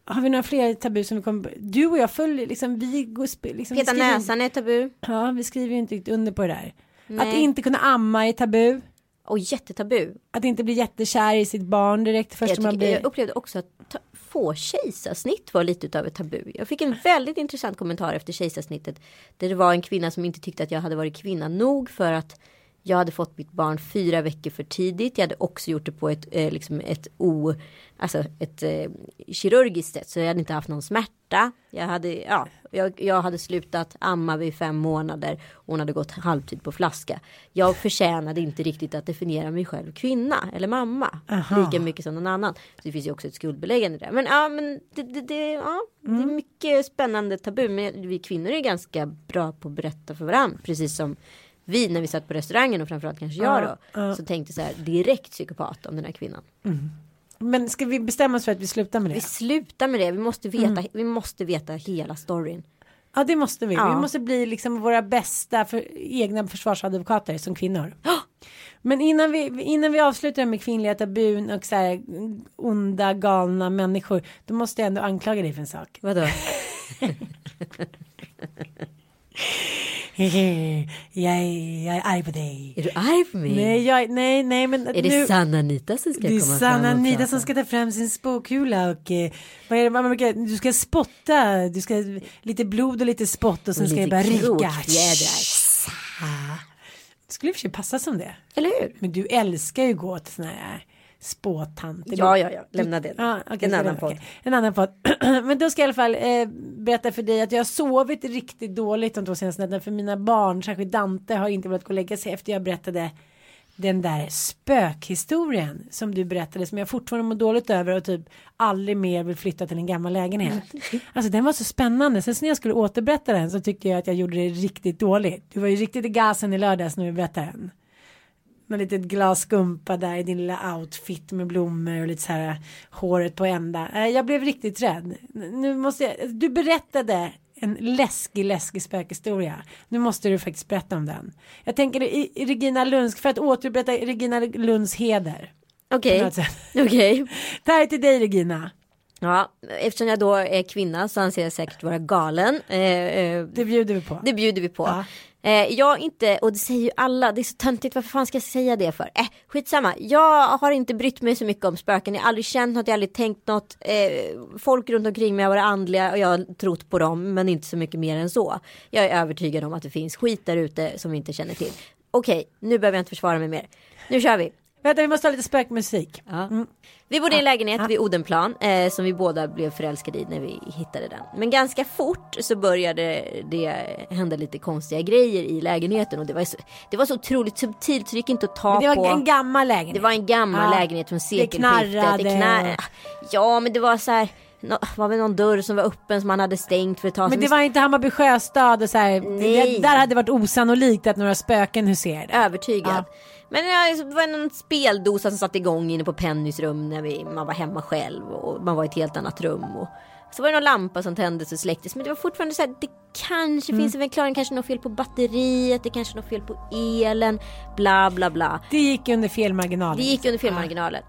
Har vi några fler tabu som vi kommer? Du och jag följer liksom, vi går liksom, Peta näsan är tabu. Ja, vi skriver ju inte riktigt under på det där. Att Nej. inte kunna amma är tabu. Och jättetabu. Att inte bli jättekär i sitt barn direkt först Jag, när man tycker, blir... jag upplevde också att ta, få kejsarsnitt var lite utav ett tabu. Jag fick en väldigt intressant kommentar efter kejsarsnittet. Där det var en kvinna som inte tyckte att jag hade varit kvinna nog för att jag hade fått mitt barn fyra veckor för tidigt. Jag hade också gjort det på ett, eh, liksom ett, o, alltså ett eh, kirurgiskt sätt. Så jag hade inte haft någon smärta. Jag hade, ja, jag, jag hade slutat amma vid fem månader. Hon hade gått halvtid på flaska. Jag förtjänade inte riktigt att definiera mig själv kvinna eller mamma. Lika mycket som någon annan. Så det finns ju också ett skuldbeläggande där. Men ja, men det, det, det, ja, det är mycket spännande tabu. Men vi kvinnor är ganska bra på att berätta för varandra. Precis som vi när vi satt på restaurangen och framförallt kanske jag då. Så tänkte så här direkt psykopat om den här kvinnan. Men ska vi bestämma oss för att vi slutar med det? Vi slutar med det. Vi måste veta, vi måste veta hela storyn. Ja, det måste vi. Ja. Vi måste bli liksom våra bästa för, egna försvarsadvokater som kvinnor. Men innan vi, innan vi avslutar med kvinnliga tabun och så här onda galna människor. Då måste jag ändå anklaga dig för en sak. Vadå? jag, är, jag är arg på dig. Är du arg på mig? Nej, jag, nej, nej, men Är det nu, Sanna Anita som ska det är komma Sanna fram Anita som ska ta fram sin spåkula och eh, vad är det, man brukar, du ska spotta, du ska lite blod och lite spott och sen Och ska det lite bara ryka. Det skulle i och för sig passa som det. Eller hur? Men du älskar ju gå till såna här spåtanter. Ja, ja, ja. Lämna det. Ja, okej, en annan okej. En annan podd. Men då ska jag i alla fall eh, berätta för dig att jag har sovit riktigt dåligt de två senaste nätterna. För mina barn, särskilt Dante, har inte velat gå och lägga sig efter jag berättade den där spökhistorien som du berättade som jag fortfarande mår dåligt över och typ aldrig mer vill flytta till en gammal lägenhet. Alltså den var så spännande. Sen när jag skulle återberätta den så tyckte jag att jag gjorde det riktigt dåligt. Du var ju riktigt i gasen i lördags när vi berättade den. Med litet glas skumpa där i din lilla outfit med blommor och lite så här håret på ända. Eh, Jag blev riktigt rädd. Nu måste jag, du berättade en läskig, läskig spökhistoria. Nu måste du faktiskt berätta om den. Jag tänker i, i Regina Lunds, för att återberätta Regina Lunds heder. Okej. något sätt. Okej. Det här är till dig Regina. Ja, eftersom jag då är kvinna så anser jag säkert vara galen. Eh, eh, Det bjuder vi på. det bjuder vi på. Ja. Eh, jag inte, och det säger ju alla, det är så töntigt, varför fan ska jag säga det för? Eh, skitsamma, jag har inte brytt mig så mycket om spöken, jag har aldrig känt något, jag har aldrig tänkt något. Eh, folk runt omkring mig har varit andliga och jag har trott på dem, men inte så mycket mer än så. Jag är övertygad om att det finns skit där ute som vi inte känner till. Okej, nu behöver jag inte försvara mig mer. Nu kör vi. Vänta vi måste ha lite spökmusik. Ja. Vi bodde i en lägenhet vid Odenplan eh, som vi båda blev förälskade i när vi hittade den. Men ganska fort så började det hända lite konstiga grejer i lägenheten och det var så, det var så otroligt subtilt så det gick inte att ta Men det var på. en gammal lägenhet. det var en gammal Ja. lägenhet från Det sekelskiftet. knarrade. knar- Ja men det var så här. Nå, var väl någon dörr som var öppen som man hade stängt för ett tag Men det var inte Hammarby sjöstad och så här. Nej. Det, där hade det varit osannolikt att några spöken huserade. Övertygad. Men ja, det var någon speldosa som satte igång inne på Pennys rum när vi, man var hemma själv och man var i ett helt annat rum. Och så var det någon lampa som tändes och släcktes men det var fortfarande så här, det kanske Mm. finns en förklaring, kanske något fel på batteriet, det kanske är något fel på elen, bla bla bla. Det gick under felmarginalen. Det gick under felmarginalen.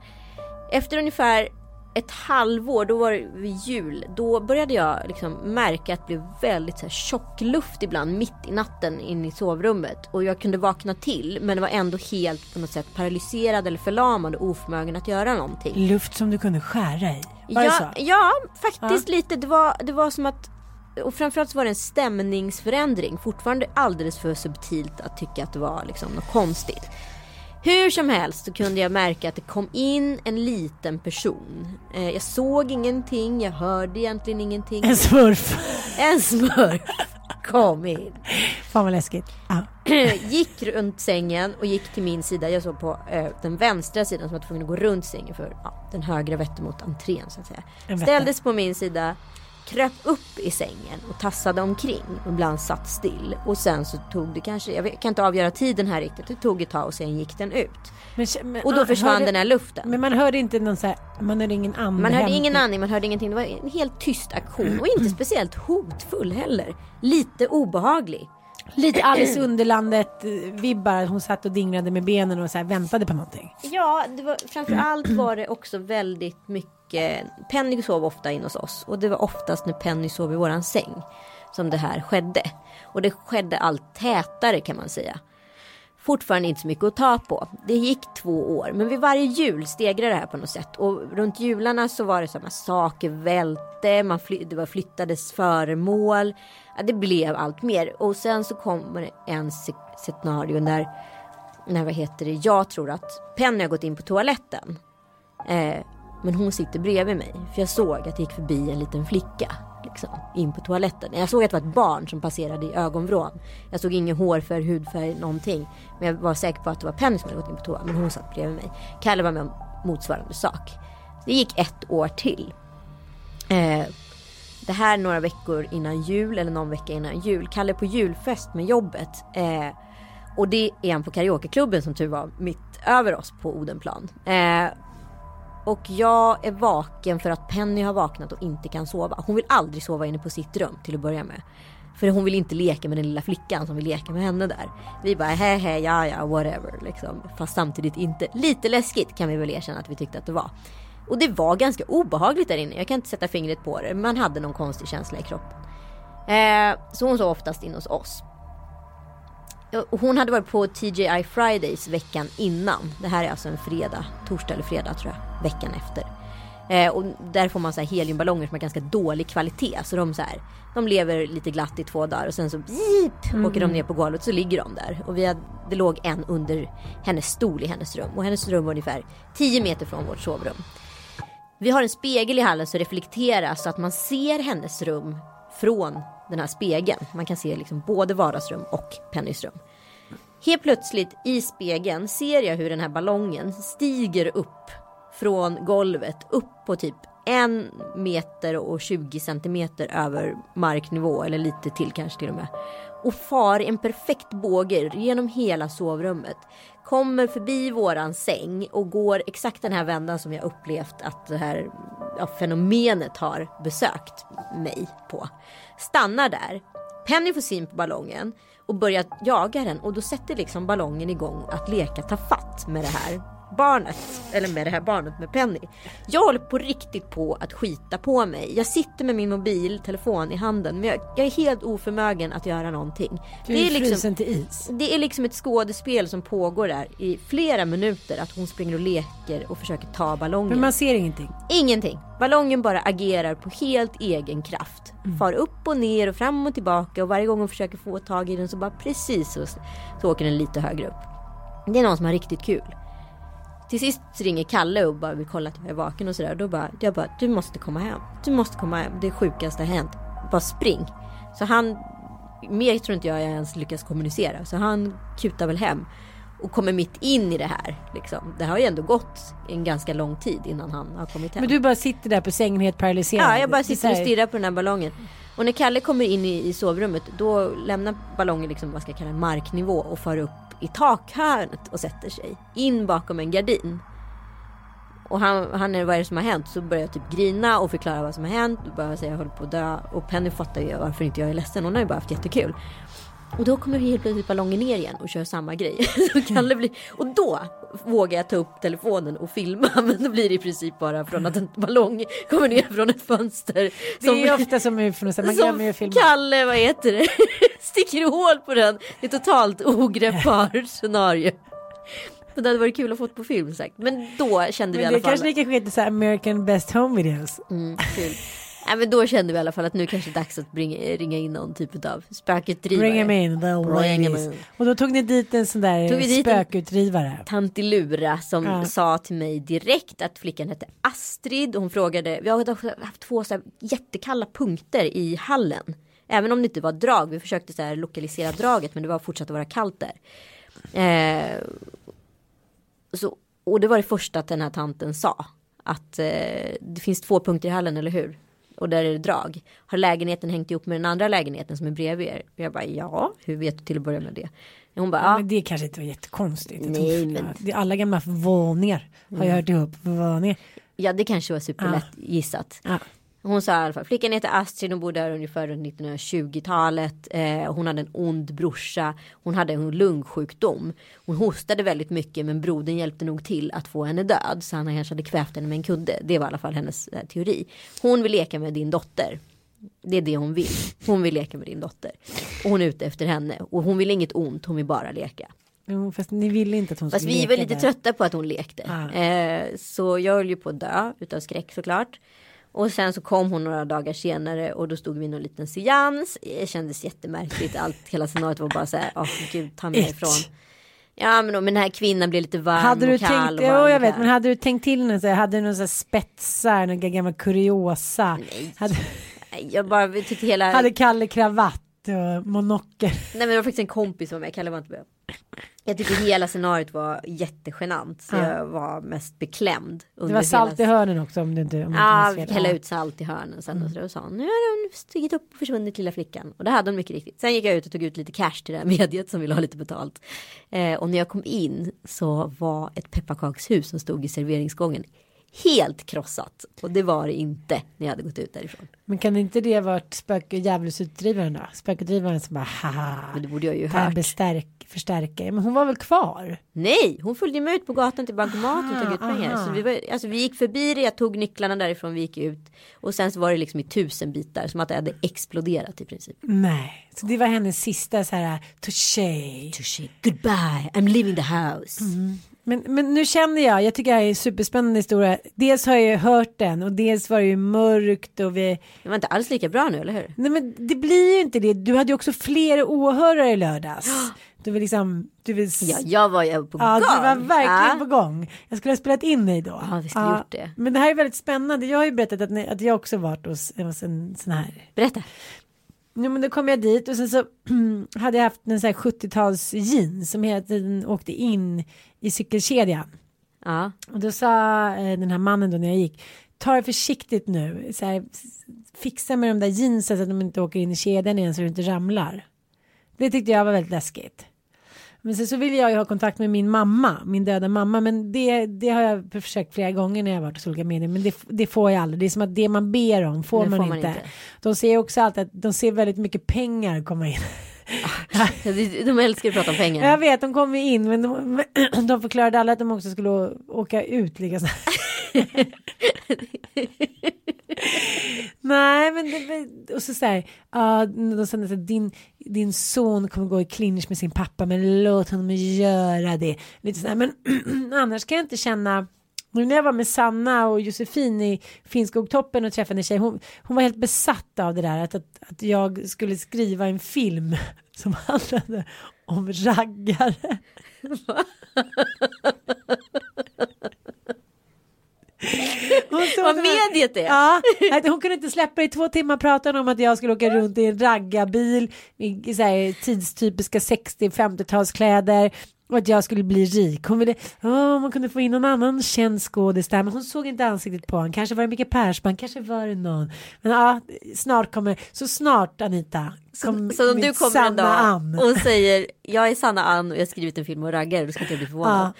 Efter ungefär ett halvår, då var det vid jul, då började jag liksom märka att det blev väldigt så här tjock luft ibland mitt i natten in i sovrummet. Och jag kunde vakna till men var ändå helt på något sätt paralyserad eller förlamad och oförmögen att göra någonting. Luft som du kunde skära i. Var det Ja, så? ja, faktiskt lite. Det var, det var som att och framförallt så var det en stämningsförändring. Fortfarande alldeles för subtilt att tycka att det var liksom något konstigt. Hur som helst så kunde jag märka att det kom in en liten person. Eh, jag såg ingenting, jag hörde egentligen ingenting. En smurf. En smurf kom in. Fan vad läskigt. Ja. gick runt sängen och gick till min sida. Jag såg på eh, den vänstra sidan som var tvungen att gå runt sängen för ja, den högra vette mot entrén så att säga. Ställdes på min sida, kröp upp i sängen och tassade omkring och ibland satt still. Och sen så tog det kanske, jag kan inte avgöra tiden här riktigt, det tog ett tag och sen gick den ut. Men, men, Och då försvann hörde- den här luften. Men man hörde inte någon så här, man hörde ingen andning. Man hörde ingen andning, man hörde ingenting. Det var en helt tyst aktion och inte speciellt hotfull heller. Lite obehaglig. Lite Alice i Underlandet-vibbar. Hon satt och dinglade med benen och så här väntade på någonting. Ja, det var, framförallt var det också väldigt mycket. Penny sov ofta in hos oss och det var oftast när Penny sov i våran säng som det här skedde. Och det skedde allt tätare kan man säga. Fortfarande inte så mycket att ta på. Det gick två år, men vid varje jul stegrade det här på något sätt. Och runt jularna så var det samma saker välte, man fly, det var flyttades föremål. Ja, det blev allt mer. Och sen så kommer det en scenario när, när vad heter det, jag tror att Penny har gått in på toaletten. Eh, men hon sitter bredvid mig. För jag såg att det gick förbi en liten flicka liksom, in på toaletten. Jag såg att det var ett barn som passerade i ögonvrån. Jag såg ingen hårfärg, hudfärg, någonting. Men jag var säker på att det var Penny som hade gått in på toa. Men hon satt bredvid mig. Kalle var med om motsvarande sak. Det gick ett år till. Eh, det här några veckor innan jul eller någon vecka innan jul. Kalle på julfest med jobbet. Eh, och det är han på karaokeklubben som tur var mitt över oss på Odenplan. Eh, och jag är vaken för att Penny har vaknat och inte kan sova. Hon vill aldrig sova inne på sitt rum till att börja med. För hon vill inte leka med den lilla flickan som vill leka med henne där. Vi bara hehe ja ja whatever liksom. Fast samtidigt inte. Lite läskigt kan vi väl erkänna att vi tyckte att det var. Och det var ganska obehagligt där inne. Jag kan inte sätta fingret på det. Man hade någon konstig känsla i kroppen. Eh, så hon sov oftast in hos oss. Hon hade varit på TGI Fridays veckan innan. Det här är alltså en fredag, torsdag eller fredag tror jag, veckan efter. Eh, och där får man så här heliumballonger som har ganska dålig kvalitet. Så de, så här, de lever lite glatt i två dagar och sen så beep, mm. åker de ner på golvet så ligger de där. Och vi hade, det låg en under hennes stol i hennes rum. Och hennes rum var ungefär 10 meter från vårt sovrum. Vi har en spegel i hallen som reflekterar så att man ser hennes rum från den här spegeln. Man kan se liksom både vardagsrum och Pennys rum. Helt plötsligt i spegeln ser jag hur den här ballongen stiger upp från golvet upp på typ en meter och 20 centimeter över marknivå eller lite till kanske till och med. Och far i en perfekt båge genom hela sovrummet. Kommer förbi våran säng och går exakt den här vändan som jag upplevt att det här ja, fenomenet har besökt mig på. Stannar där. Penny får syn på ballongen och börjar jaga den och då sätter liksom ballongen igång att leka ta fatt med det här barnet, eller med det här barnet med Penny. Jag håller på riktigt på att skita på mig. Jag sitter med min mobiltelefon i handen men jag, jag är helt oförmögen att göra någonting. Du är, det är liksom, till is. Det är liksom ett skådespel som pågår där i flera minuter. Att hon springer och leker och försöker ta ballongen. Men man ser ingenting? Ingenting. Ballongen bara agerar på helt egen kraft. Mm. Far upp och ner och fram och tillbaka och varje gång hon försöker få tag i den så bara precis så, så åker den lite högre upp. Det är någon som har riktigt kul. Till sist ringer Kalle och bara vill kolla att jag är vaken och sådär. Då bara, jag bara, du måste komma hem. Du måste komma hem. Det sjukaste har hänt. Bara spring. Så han, mer tror inte jag jag ens lyckas kommunicera. Så han kutar väl hem. Och kommer mitt in i det här. Liksom. Det har ju ändå gått en ganska lång tid innan han har kommit hem. Men du bara sitter där på sängen helt paralyserad? Ja, jag bara sitter och stirrar på den här ballongen. Och när Kalle kommer in i, i sovrummet då lämnar ballongen liksom, vad ska jag kalla marknivå och far upp i takhörnet och sätter sig in bakom en gardin. Och han, han är vad är det som har hänt? Så börjar jag typ grina och förklara vad som har hänt. Och börjar säga jag håller på att dö. Och Penny fattar ju varför inte jag är ledsen. Hon har ju bara haft jättekul. Och då kommer helt plötsligt ballongen ner igen och kör samma grej. Så Kalle blir, och då vågar jag ta upp telefonen och filma. Men då blir det i princip bara från att en ballong kommer ner från ett fönster. Det är ofta som man glömmer ju filma. Kalle, vad heter det, sticker hål på den. Det är totalt ogreppbart scenario. Men det hade varit kul att få på film sagt. Men då kände vi i alla fall. Det kanske lika kanske så American Best Home Videos. Mm, kul. Ja, men då kände vi i alla fall att nu kanske det är dags att bringa, ringa in någon typ av spökutdrivare. Bring him in, the ladies. Och då tog ni dit en sån där spökutdrivare. Tantilura som ja. sa till mig direkt att flickan hette Astrid. Hon frågade, vi har haft två så jättekalla punkter i hallen. Även om det inte var drag, vi försökte så lokalisera draget men det var fortsatt att vara kallt där. Eh, så, och det var det första att den här tanten sa. Att eh, det finns två punkter i hallen, eller hur? Och där är det drag. Har lägenheten hängt ihop med den andra lägenheten som är bredvid er? Och jag bara ja, hur vet du till att börja med det? Och hon bara, ja, Men det kanske inte var jättekonstigt. Nej, men... det alla gamla våningar har jag hört ihop. Våningar. Ja det kanske var superlätt ja. gissat. Ja. Hon sa i alla fall, flickan heter Astrid, hon bodde här ungefär runt 1920-talet. Eh, hon hade en ond brorsa, hon hade en lungsjukdom. Hon hostade väldigt mycket men brodern hjälpte nog till att få henne död. Så han kanske hade kvävt henne med en kudde. Det var i alla fall hennes eh, teori. Hon vill leka med din dotter. Det är det hon vill. Hon vill leka med din dotter. Och hon är ute efter henne. Och hon vill inget ont, hon vill bara leka. Jo, fast ni ville inte att hon Fast skulle vi leka var lite där. trötta på att hon lekte. Ah. Eh, så jag höll ju på att dö utav skräck såklart. Och sen så kom hon några dagar senare och då stod vi i någon liten seans. Det kändes jättemärkligt. Allt, hela scenariot var bara så här, åh gud ta mig ifrån. Ja men, då, men den här kvinnan blev lite varm Hade du och kall. tänkt, och varm jo jag vet, kall. men hade du tänkt till något, så här, hade du några så här spetsar, någon gammal kuriosa? Nej. Hade, Jag bara tyckte hela... hade Kalle kravatt och monokel? Nej men det var faktiskt en kompis som var med, Kalle var inte med. Jag tyckte hela scenariot var jättegenant. Så Ja. jag var mest beklämd. Det var salt i hela... hörnen också om du inte om Ja, vi hälla ut salt i hörnen sen och så och sa nu har hon stigit upp och försvunnit lilla flickan. Och det hade hon mycket riktigt. Sen gick jag ut och tog ut lite cash till det här mediet som ville ha lite betalt. Eh, och när jag kom in så var ett pepparkakshus som stod i serveringsgången helt krossat. Och det var det inte när jag hade gått ut därifrån. Men kan inte det varit spök djävulsutdrivaren då? Spökutdrivaren som bara haha. Men det borde jag ju hört. bestärk, förstärka. Men hon var väl kvar? Nej, hon följde med ut på gatan till bankomaten och tog ut Aha, pengar. Så vi, var, alltså, vi gick förbi det, jag tog nycklarna därifrån, vi gick ut. Och sen så var det liksom i tusen bitar, som att det hade exploderat i princip. Nej, så det var hennes sista så här touché. Touché, goodbye, I'm leaving the house. Men, men nu känner jag, jag tycker det här är en superspännande historia. Dels har jag ju hört den och dels var det ju mörkt och vi... Det var inte alls lika bra nu, eller hur? Nej men det blir ju inte det. Du hade ju också fler åhörare i lördags. Du vill liksom, du vill... Ja, jag var ju på Ja, gång. du var verkligen Ja. på gång. Jag skulle ha spelat in dig då. Ja, vi skulle ha gjort det. Men det här är väldigt spännande. Jag har ju berättat att, ni, att jag också varit hos, hos en sån här. Berätta. Jo, men då kom jag dit och sen så hade jag haft en sån här 70-tals jeans som hela tiden åkte in i cykelkedjan. Ja. Och då sa eh, den här mannen då när jag gick, ta det försiktigt nu, så här, fixa med de där jeansen så att de inte åker in i kedjan igen så du inte ramlar. Det tyckte jag var väldigt läskigt. Men sen så vill jag ju ha kontakt med min mamma, min döda mamma, men det, det har jag försökt flera gånger när jag varit hos olika medier, men det, det får jag aldrig. Det är som att det man ber om får, man, får man inte. inte. De ser också alltid att de ser väldigt mycket pengar komma in. De älskar att prata om pengar. Jag vet, de kom ju in, men de, de förklarade alla att de också skulle åka ut lika snabbt. Nej, men det, och så säger ja, de sa att din, din son kommer gå i clinch med sin pappa, men låt honom göra det. Lite så här, men annars kan jag inte känna nu när jag var med Sanna och Josefin i Finnskogtoppen och träffade en tjej, hon, hon var helt besatt av det där att, att, att jag skulle skriva en film som handlade om raggare. Vad mediet är. Ja, hon kunde inte släppa i två timmar pratade om att jag skulle åka runt i en raggarbil i så här, tidstypiska 60-50-talskläder och att jag skulle bli rik. Hon ville, åh, man kunde få in någon annan känd skådis där, men hon såg inte ansiktet på honom. Kanske var det Micke Persbrandt, kanske var det någon. Men ja, snart kommer, så snart Anita. kom Så om min du kommer en dag Ann. och säger jag är Sanna Ann och jag har skrivit en film om raggare, då ska inte jag bli förvånad.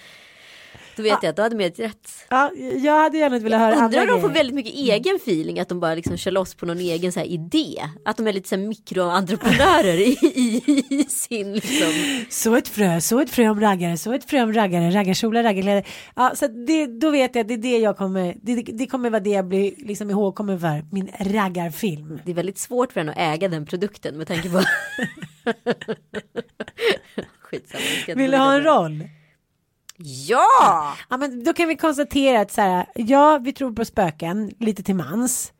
Då vet jag att då hade mediet rätt. Ja, jag hade gärna velat höra andra Undrar om de får väldigt mycket egen feeling, att de bara liksom kör loss på någon egen så här idé. Att de är lite så här mikroentreprenörer i, i, i sin liksom. Så ett frö, så ett frö om raggare, så ett frö om raggare, raggarkjolar, raggarkläder. Ja, så det, då vet jag att det är det jag kommer, det, det kommer vara det jag blir liksom ihågkommen för, min raggarfilm. Det är väldigt svårt för en att äga den produkten med tanke på. Skitsamma. Vill du ha en roll? Ja! Ja, men då kan vi konstatera att så här, ja, vi tror på spöken, lite till mans.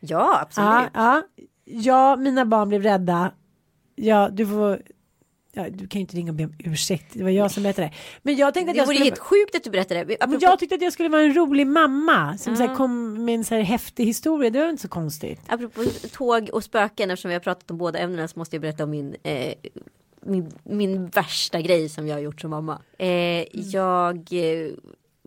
Ja, absolut. Ja, ja, ja, mina barn blev rädda. Ja, du får, ja, du kan ju inte ringa och be om ursäkt, det var jag som berättade det. Men jag tänkte att Det jag vore skulle... helt sjukt att du berättade det. Apropå- jag tyckte att jag skulle vara en rolig mamma som så Mm. här, kom med en så här häftig historia. Det var inte så konstigt. Apropå tåg och spöken, eftersom vi har pratat om båda ämnena så måste jag berätta om min, eh, min, min värsta grej som jag har gjort som mamma. Eh, jag eh,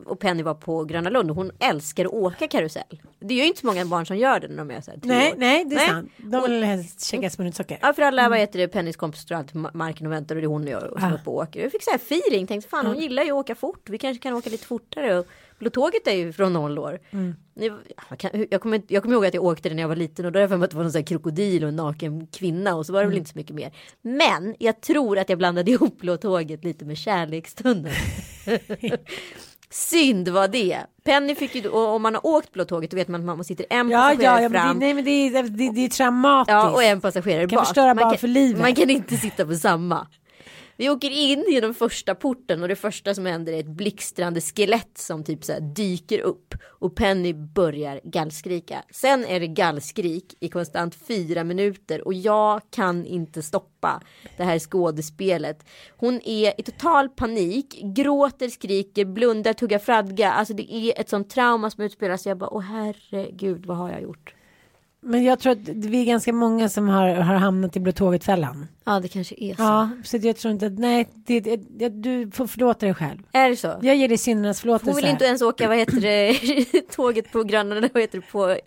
och Penny var på Gröna Lund och hon älskar att åka karusell. Det är ju inte så många barn som gör det när de är så här tre Nej, år. nej, det är sant. De vill helst käka smörsocker. Ja för alla, vad heter det, Pennys kompis står alltid marken och väntar och det är hon och jag som Ah. är uppe och åker. Jag fick så här feeling, tänkte fan hon gillar ju att åka fort, vi kanske kan åka lite fortare. Och tåget är ju från noll år. Mm. Jag, kan, jag, kommer, jag kommer ihåg att jag åkte det när jag var liten och då att det var någon sån krokodil och en naken kvinna och så var det väl Mm. inte så mycket mer. Men jag tror att jag blandade ihop Blå tåget lite med Kärlekstunneln. Synd var det. Penny fick ju, och om man har åkt Blå tåget då vet man att man sitter en Ja, passagerare ja, ja men fram. det, nej men det är, det, det är traumatiskt. Ja, och en passagerare Kan bak. förstöra man barn kan, för livet. Man kan inte sitta på samma. Vi åker in genom första porten och det första som händer är ett blixtrande skelett som typ så här dyker upp och Penny börjar gallskrika. Sen är det gallskrik i konstant fyra minuter och jag kan inte stoppa det här skådespelet. Hon är i total panik, gråter, skriker, blundar, tuggar fradga. Alltså det är ett sånt trauma som utspelas. Jag bara, åh herregud, vad har jag gjort? Men jag tror att vi är ganska många som har, har hamnat i Blå tåget-fällan. Ja, det kanske är så. Ja, så jag tror inte att, nej, det, det, du får förlåta dig själv. Är det så? Jag ger dig syndernas förlåtelse. Hon vill inte ens åka, vad heter det, tåget på Gröna, vad heter det på?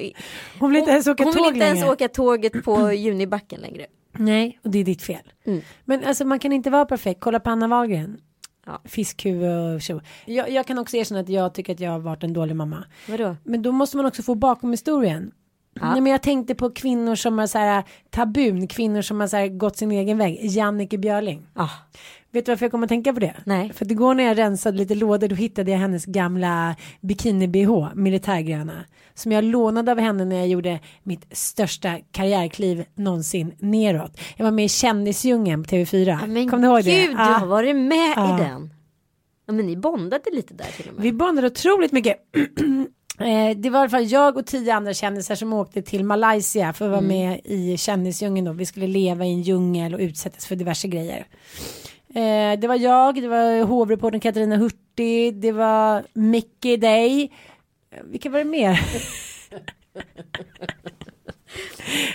Hon vill inte ens åka hon tåg vill inte ens längre. åka tåget på Junibacken längre. Nej, och det är ditt fel. Mm. Men alltså man kan inte vara perfekt. Kolla på Anna Wahlgren. Ja. Fiskhuvud och tjo. Jag, jag kan också erkänna att jag tycker att jag har varit en dålig mamma. Vadå? Men då måste man också få bakom historien. Ja. Nej, men jag tänkte på kvinnor som har så här tabun, kvinnor som har så här gått sin egen väg. Jannike Björling. Ah, Vet du varför jag kommer att tänka på det? Nej. För att igår när jag rensade lite lådor då hittade jag hennes gamla bikini-bh, militärgröna. Som jag lånade av henne när jag gjorde mitt största karriärkliv någonsin neråt. Jag var med i Kändisdjungeln på TV4. men Kommer du ihåg gud, det? du Ja. har varit med Ja. i den. Ja, men ni bondade lite där till och med. Vi bondade otroligt mycket. Eh, Det var i alla fall jag och tio andra kändisar som åkte till Malaysia för att vara med i kändisdjungeln då. Vi skulle leva i en djungel och utsättas för diverse grejer. Eh, Det var jag, det var hovreportern Katarina Hurtig, det var Mickey Day. Eh, Vilka var det mer?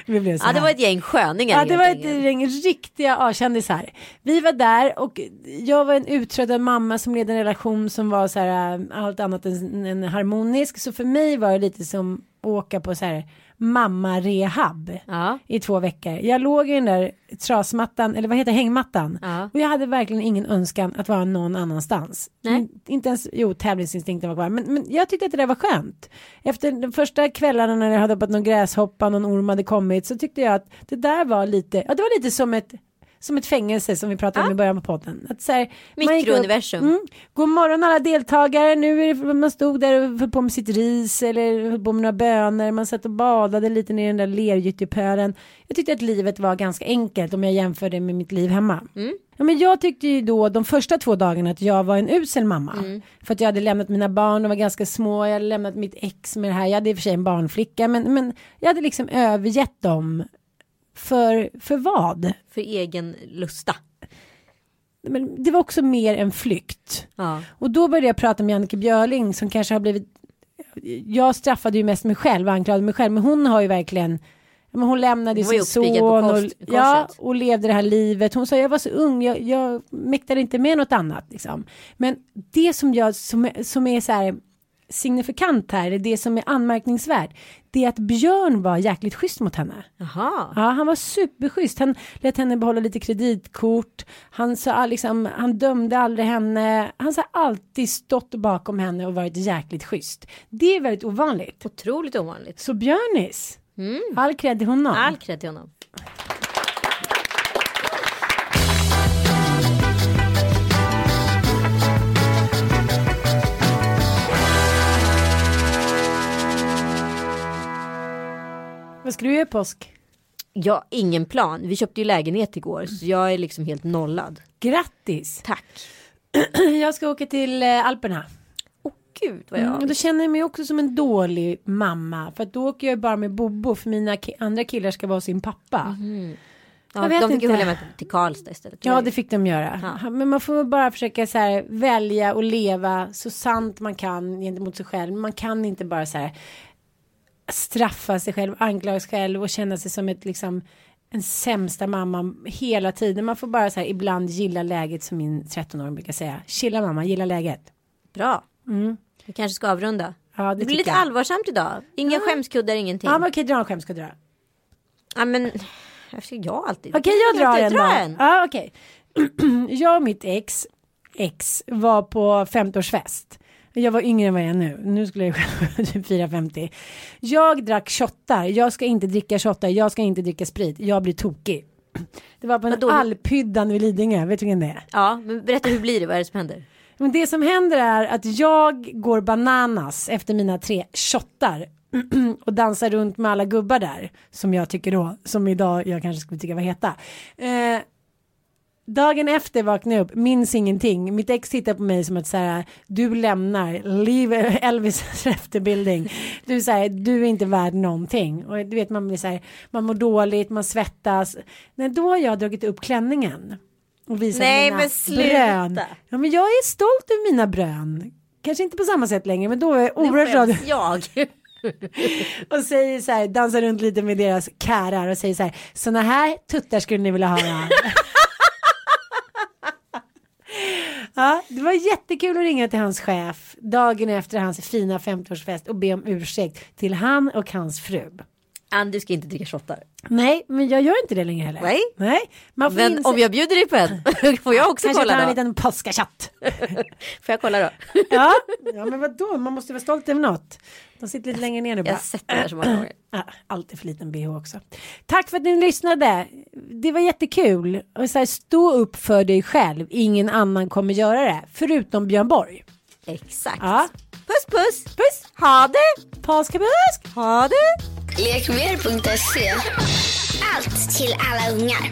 Vi blev så ja, det var ett gäng sköningar Ja, det var ett gäng riktiga A-kändisar. Vi var där och jag var en uttröttad mamma som ledde en relation som var så här äh, allt annat än, än harmonisk. Så för mig var det lite som åka på så här mamma-rehab Ja. i två veckor. Jag låg i den där trasmattan, eller vad heter hängmattan. Ja. Och jag hade verkligen ingen önskan att vara någon annanstans. Nej. In- Inte ens, jo tävlingsinstinkten var kvar. Men, men jag tyckte att det där var skönt. Efter de första kvällarna när det hade hoppat någon gräshoppa, någon orm hade kommit. Så tyckte jag att det där var lite, ja det var lite som ett som ett fängelse som vi pratade om i början på podden. Att så här, Mikrouniversum. Mm, God morgon alla deltagare. Nu är det, man stod där och höll på med sitt ris eller höll på med några bönor. Man satt och badade lite ner i den där lergyttjepölen. Jag tyckte att livet var ganska enkelt om jag jämför det med mitt liv hemma. Ja, men jag tyckte ju då de första två dagarna att jag var en usel mamma. För att jag hade lämnat mina barn, de var ganska små. Jag hade lämnat mitt ex med det här. Jag hade i och för sig en barnflicka. Men, men jag hade liksom övergett dem. För, för vad? För egen lusta. Men det var också mer en flykt. Ja. Och då började jag prata med Jannike Björling som kanske har blivit jag straffade ju mest mig själv och anklagade mig själv men hon har ju verkligen men hon lämnade Hon sin son och, ja, och levde det här livet. Hon sa jag var så ung, jag, jag mäktade inte med något annat. Liksom. Men det som, jag, som, som är så här signifikant här, det som är anmärkningsvärt, det är att Björn var jäkligt schysst mot henne. Jaha. Ja, han var superschysst. Han lät henne behålla lite kreditkort. Han, sa, liksom, han dömde aldrig henne. Han har alltid stått bakom henne och varit jäkligt schysst. Det är väldigt ovanligt. Otroligt ovanligt. Så Björnis, all cred till honom. All cred till honom. Vad ska du göra i påsk? Ja, ingen plan. Vi köpte ju lägenhet igår så jag är liksom helt nollad. Grattis! Tack. Jag ska åka till eh, Alperna. Åh gud vad jag... Mm, då känner jag mig också som en dålig mamma. För att då åker jag bara med Bobo för mina ki- andra killar ska vara sin pappa. ja, jag vet de fick inte. följa med till Karlstad istället. Ja, det fick de göra. Ja. Men man får bara försöka så här, välja och leva så sant man kan gentemot sig själv. Man kan inte bara så här straffa sig själv, anklaga sig själv och känna sig som ett liksom en sämsta mamma hela tiden. Man får bara så här ibland gilla läget som min 13-åring brukar säga. Chilla mamma, gilla läget. Bra. Vi kanske ska avrunda. Ja, det det blir lite jag. allvarsamt idag. Inga skämskuddar, ingenting. Ja, men okej, dra en skämt ska dra. Ja, men varför jag alltid? Okej, jag drar en Dra då. en. Ja, okej. jag och mitt ex, ex var på 50-årsfest. Jag var yngre än vad jag är nu. Nu skulle jag vara typ 4,50. Jag drack shottar. Jag ska inte dricka shottar. Jag ska inte dricka sprit. Jag blir tokig. Det var på en Vadå? alphyddan vid Lidingö. Vet du vilken det är? Ja, men berätta hur blir det? Vad är det som händer? Men det som händer är att jag går bananas efter mina tre shottar och dansar runt med alla gubbar där som jag tycker då, som idag jag kanske skulle tycka var heta. Eh, dagen efter vaknar jag upp, minns ingenting. Mitt ex tittar på mig som att så här, du lämnar, leave Elvis efterbildning. Du, så här, du är inte värd någonting. Och du vet man blir så här, man mår dåligt, man svettas. Nej, då har jag dragit upp klänningen. Och visat Nej, mina men sluta. brön. Ja, men jag är stolt över mina brön. Kanske inte på samma sätt längre, men då är jag oerhört glad. jag. Och säger så här, dansar runt lite med deras kärar och säger så här, såna här tuttar skulle ni vilja höra. Ja, det var jättekul att ringa till hans chef dagen efter hans fina 50-årsfest och be om ursäkt till han och hans fru. Ann, du ska inte dricka shottar. Nej, men jag gör inte det längre heller. Nej. Nej. Man får Men inse- om jag bjuder dig på en, får jag också Kanske ta kolla en då? liten påskachatt. Får jag kolla då? ja. ja, men vadå, man måste vara stolt över något. De sitter lite längre ner nu Jag bara. har sett det här så många gånger. Alltid för liten bh också. Tack för att ni lyssnade. Det var jättekul. Och så här, stå upp för dig själv. Ingen annan kommer göra det. Förutom Björn Borg. Exakt. Ja. Puss puss. Puss. Ha det. Påska busk. Ha det. Lekmer.se Allt till alla ungar.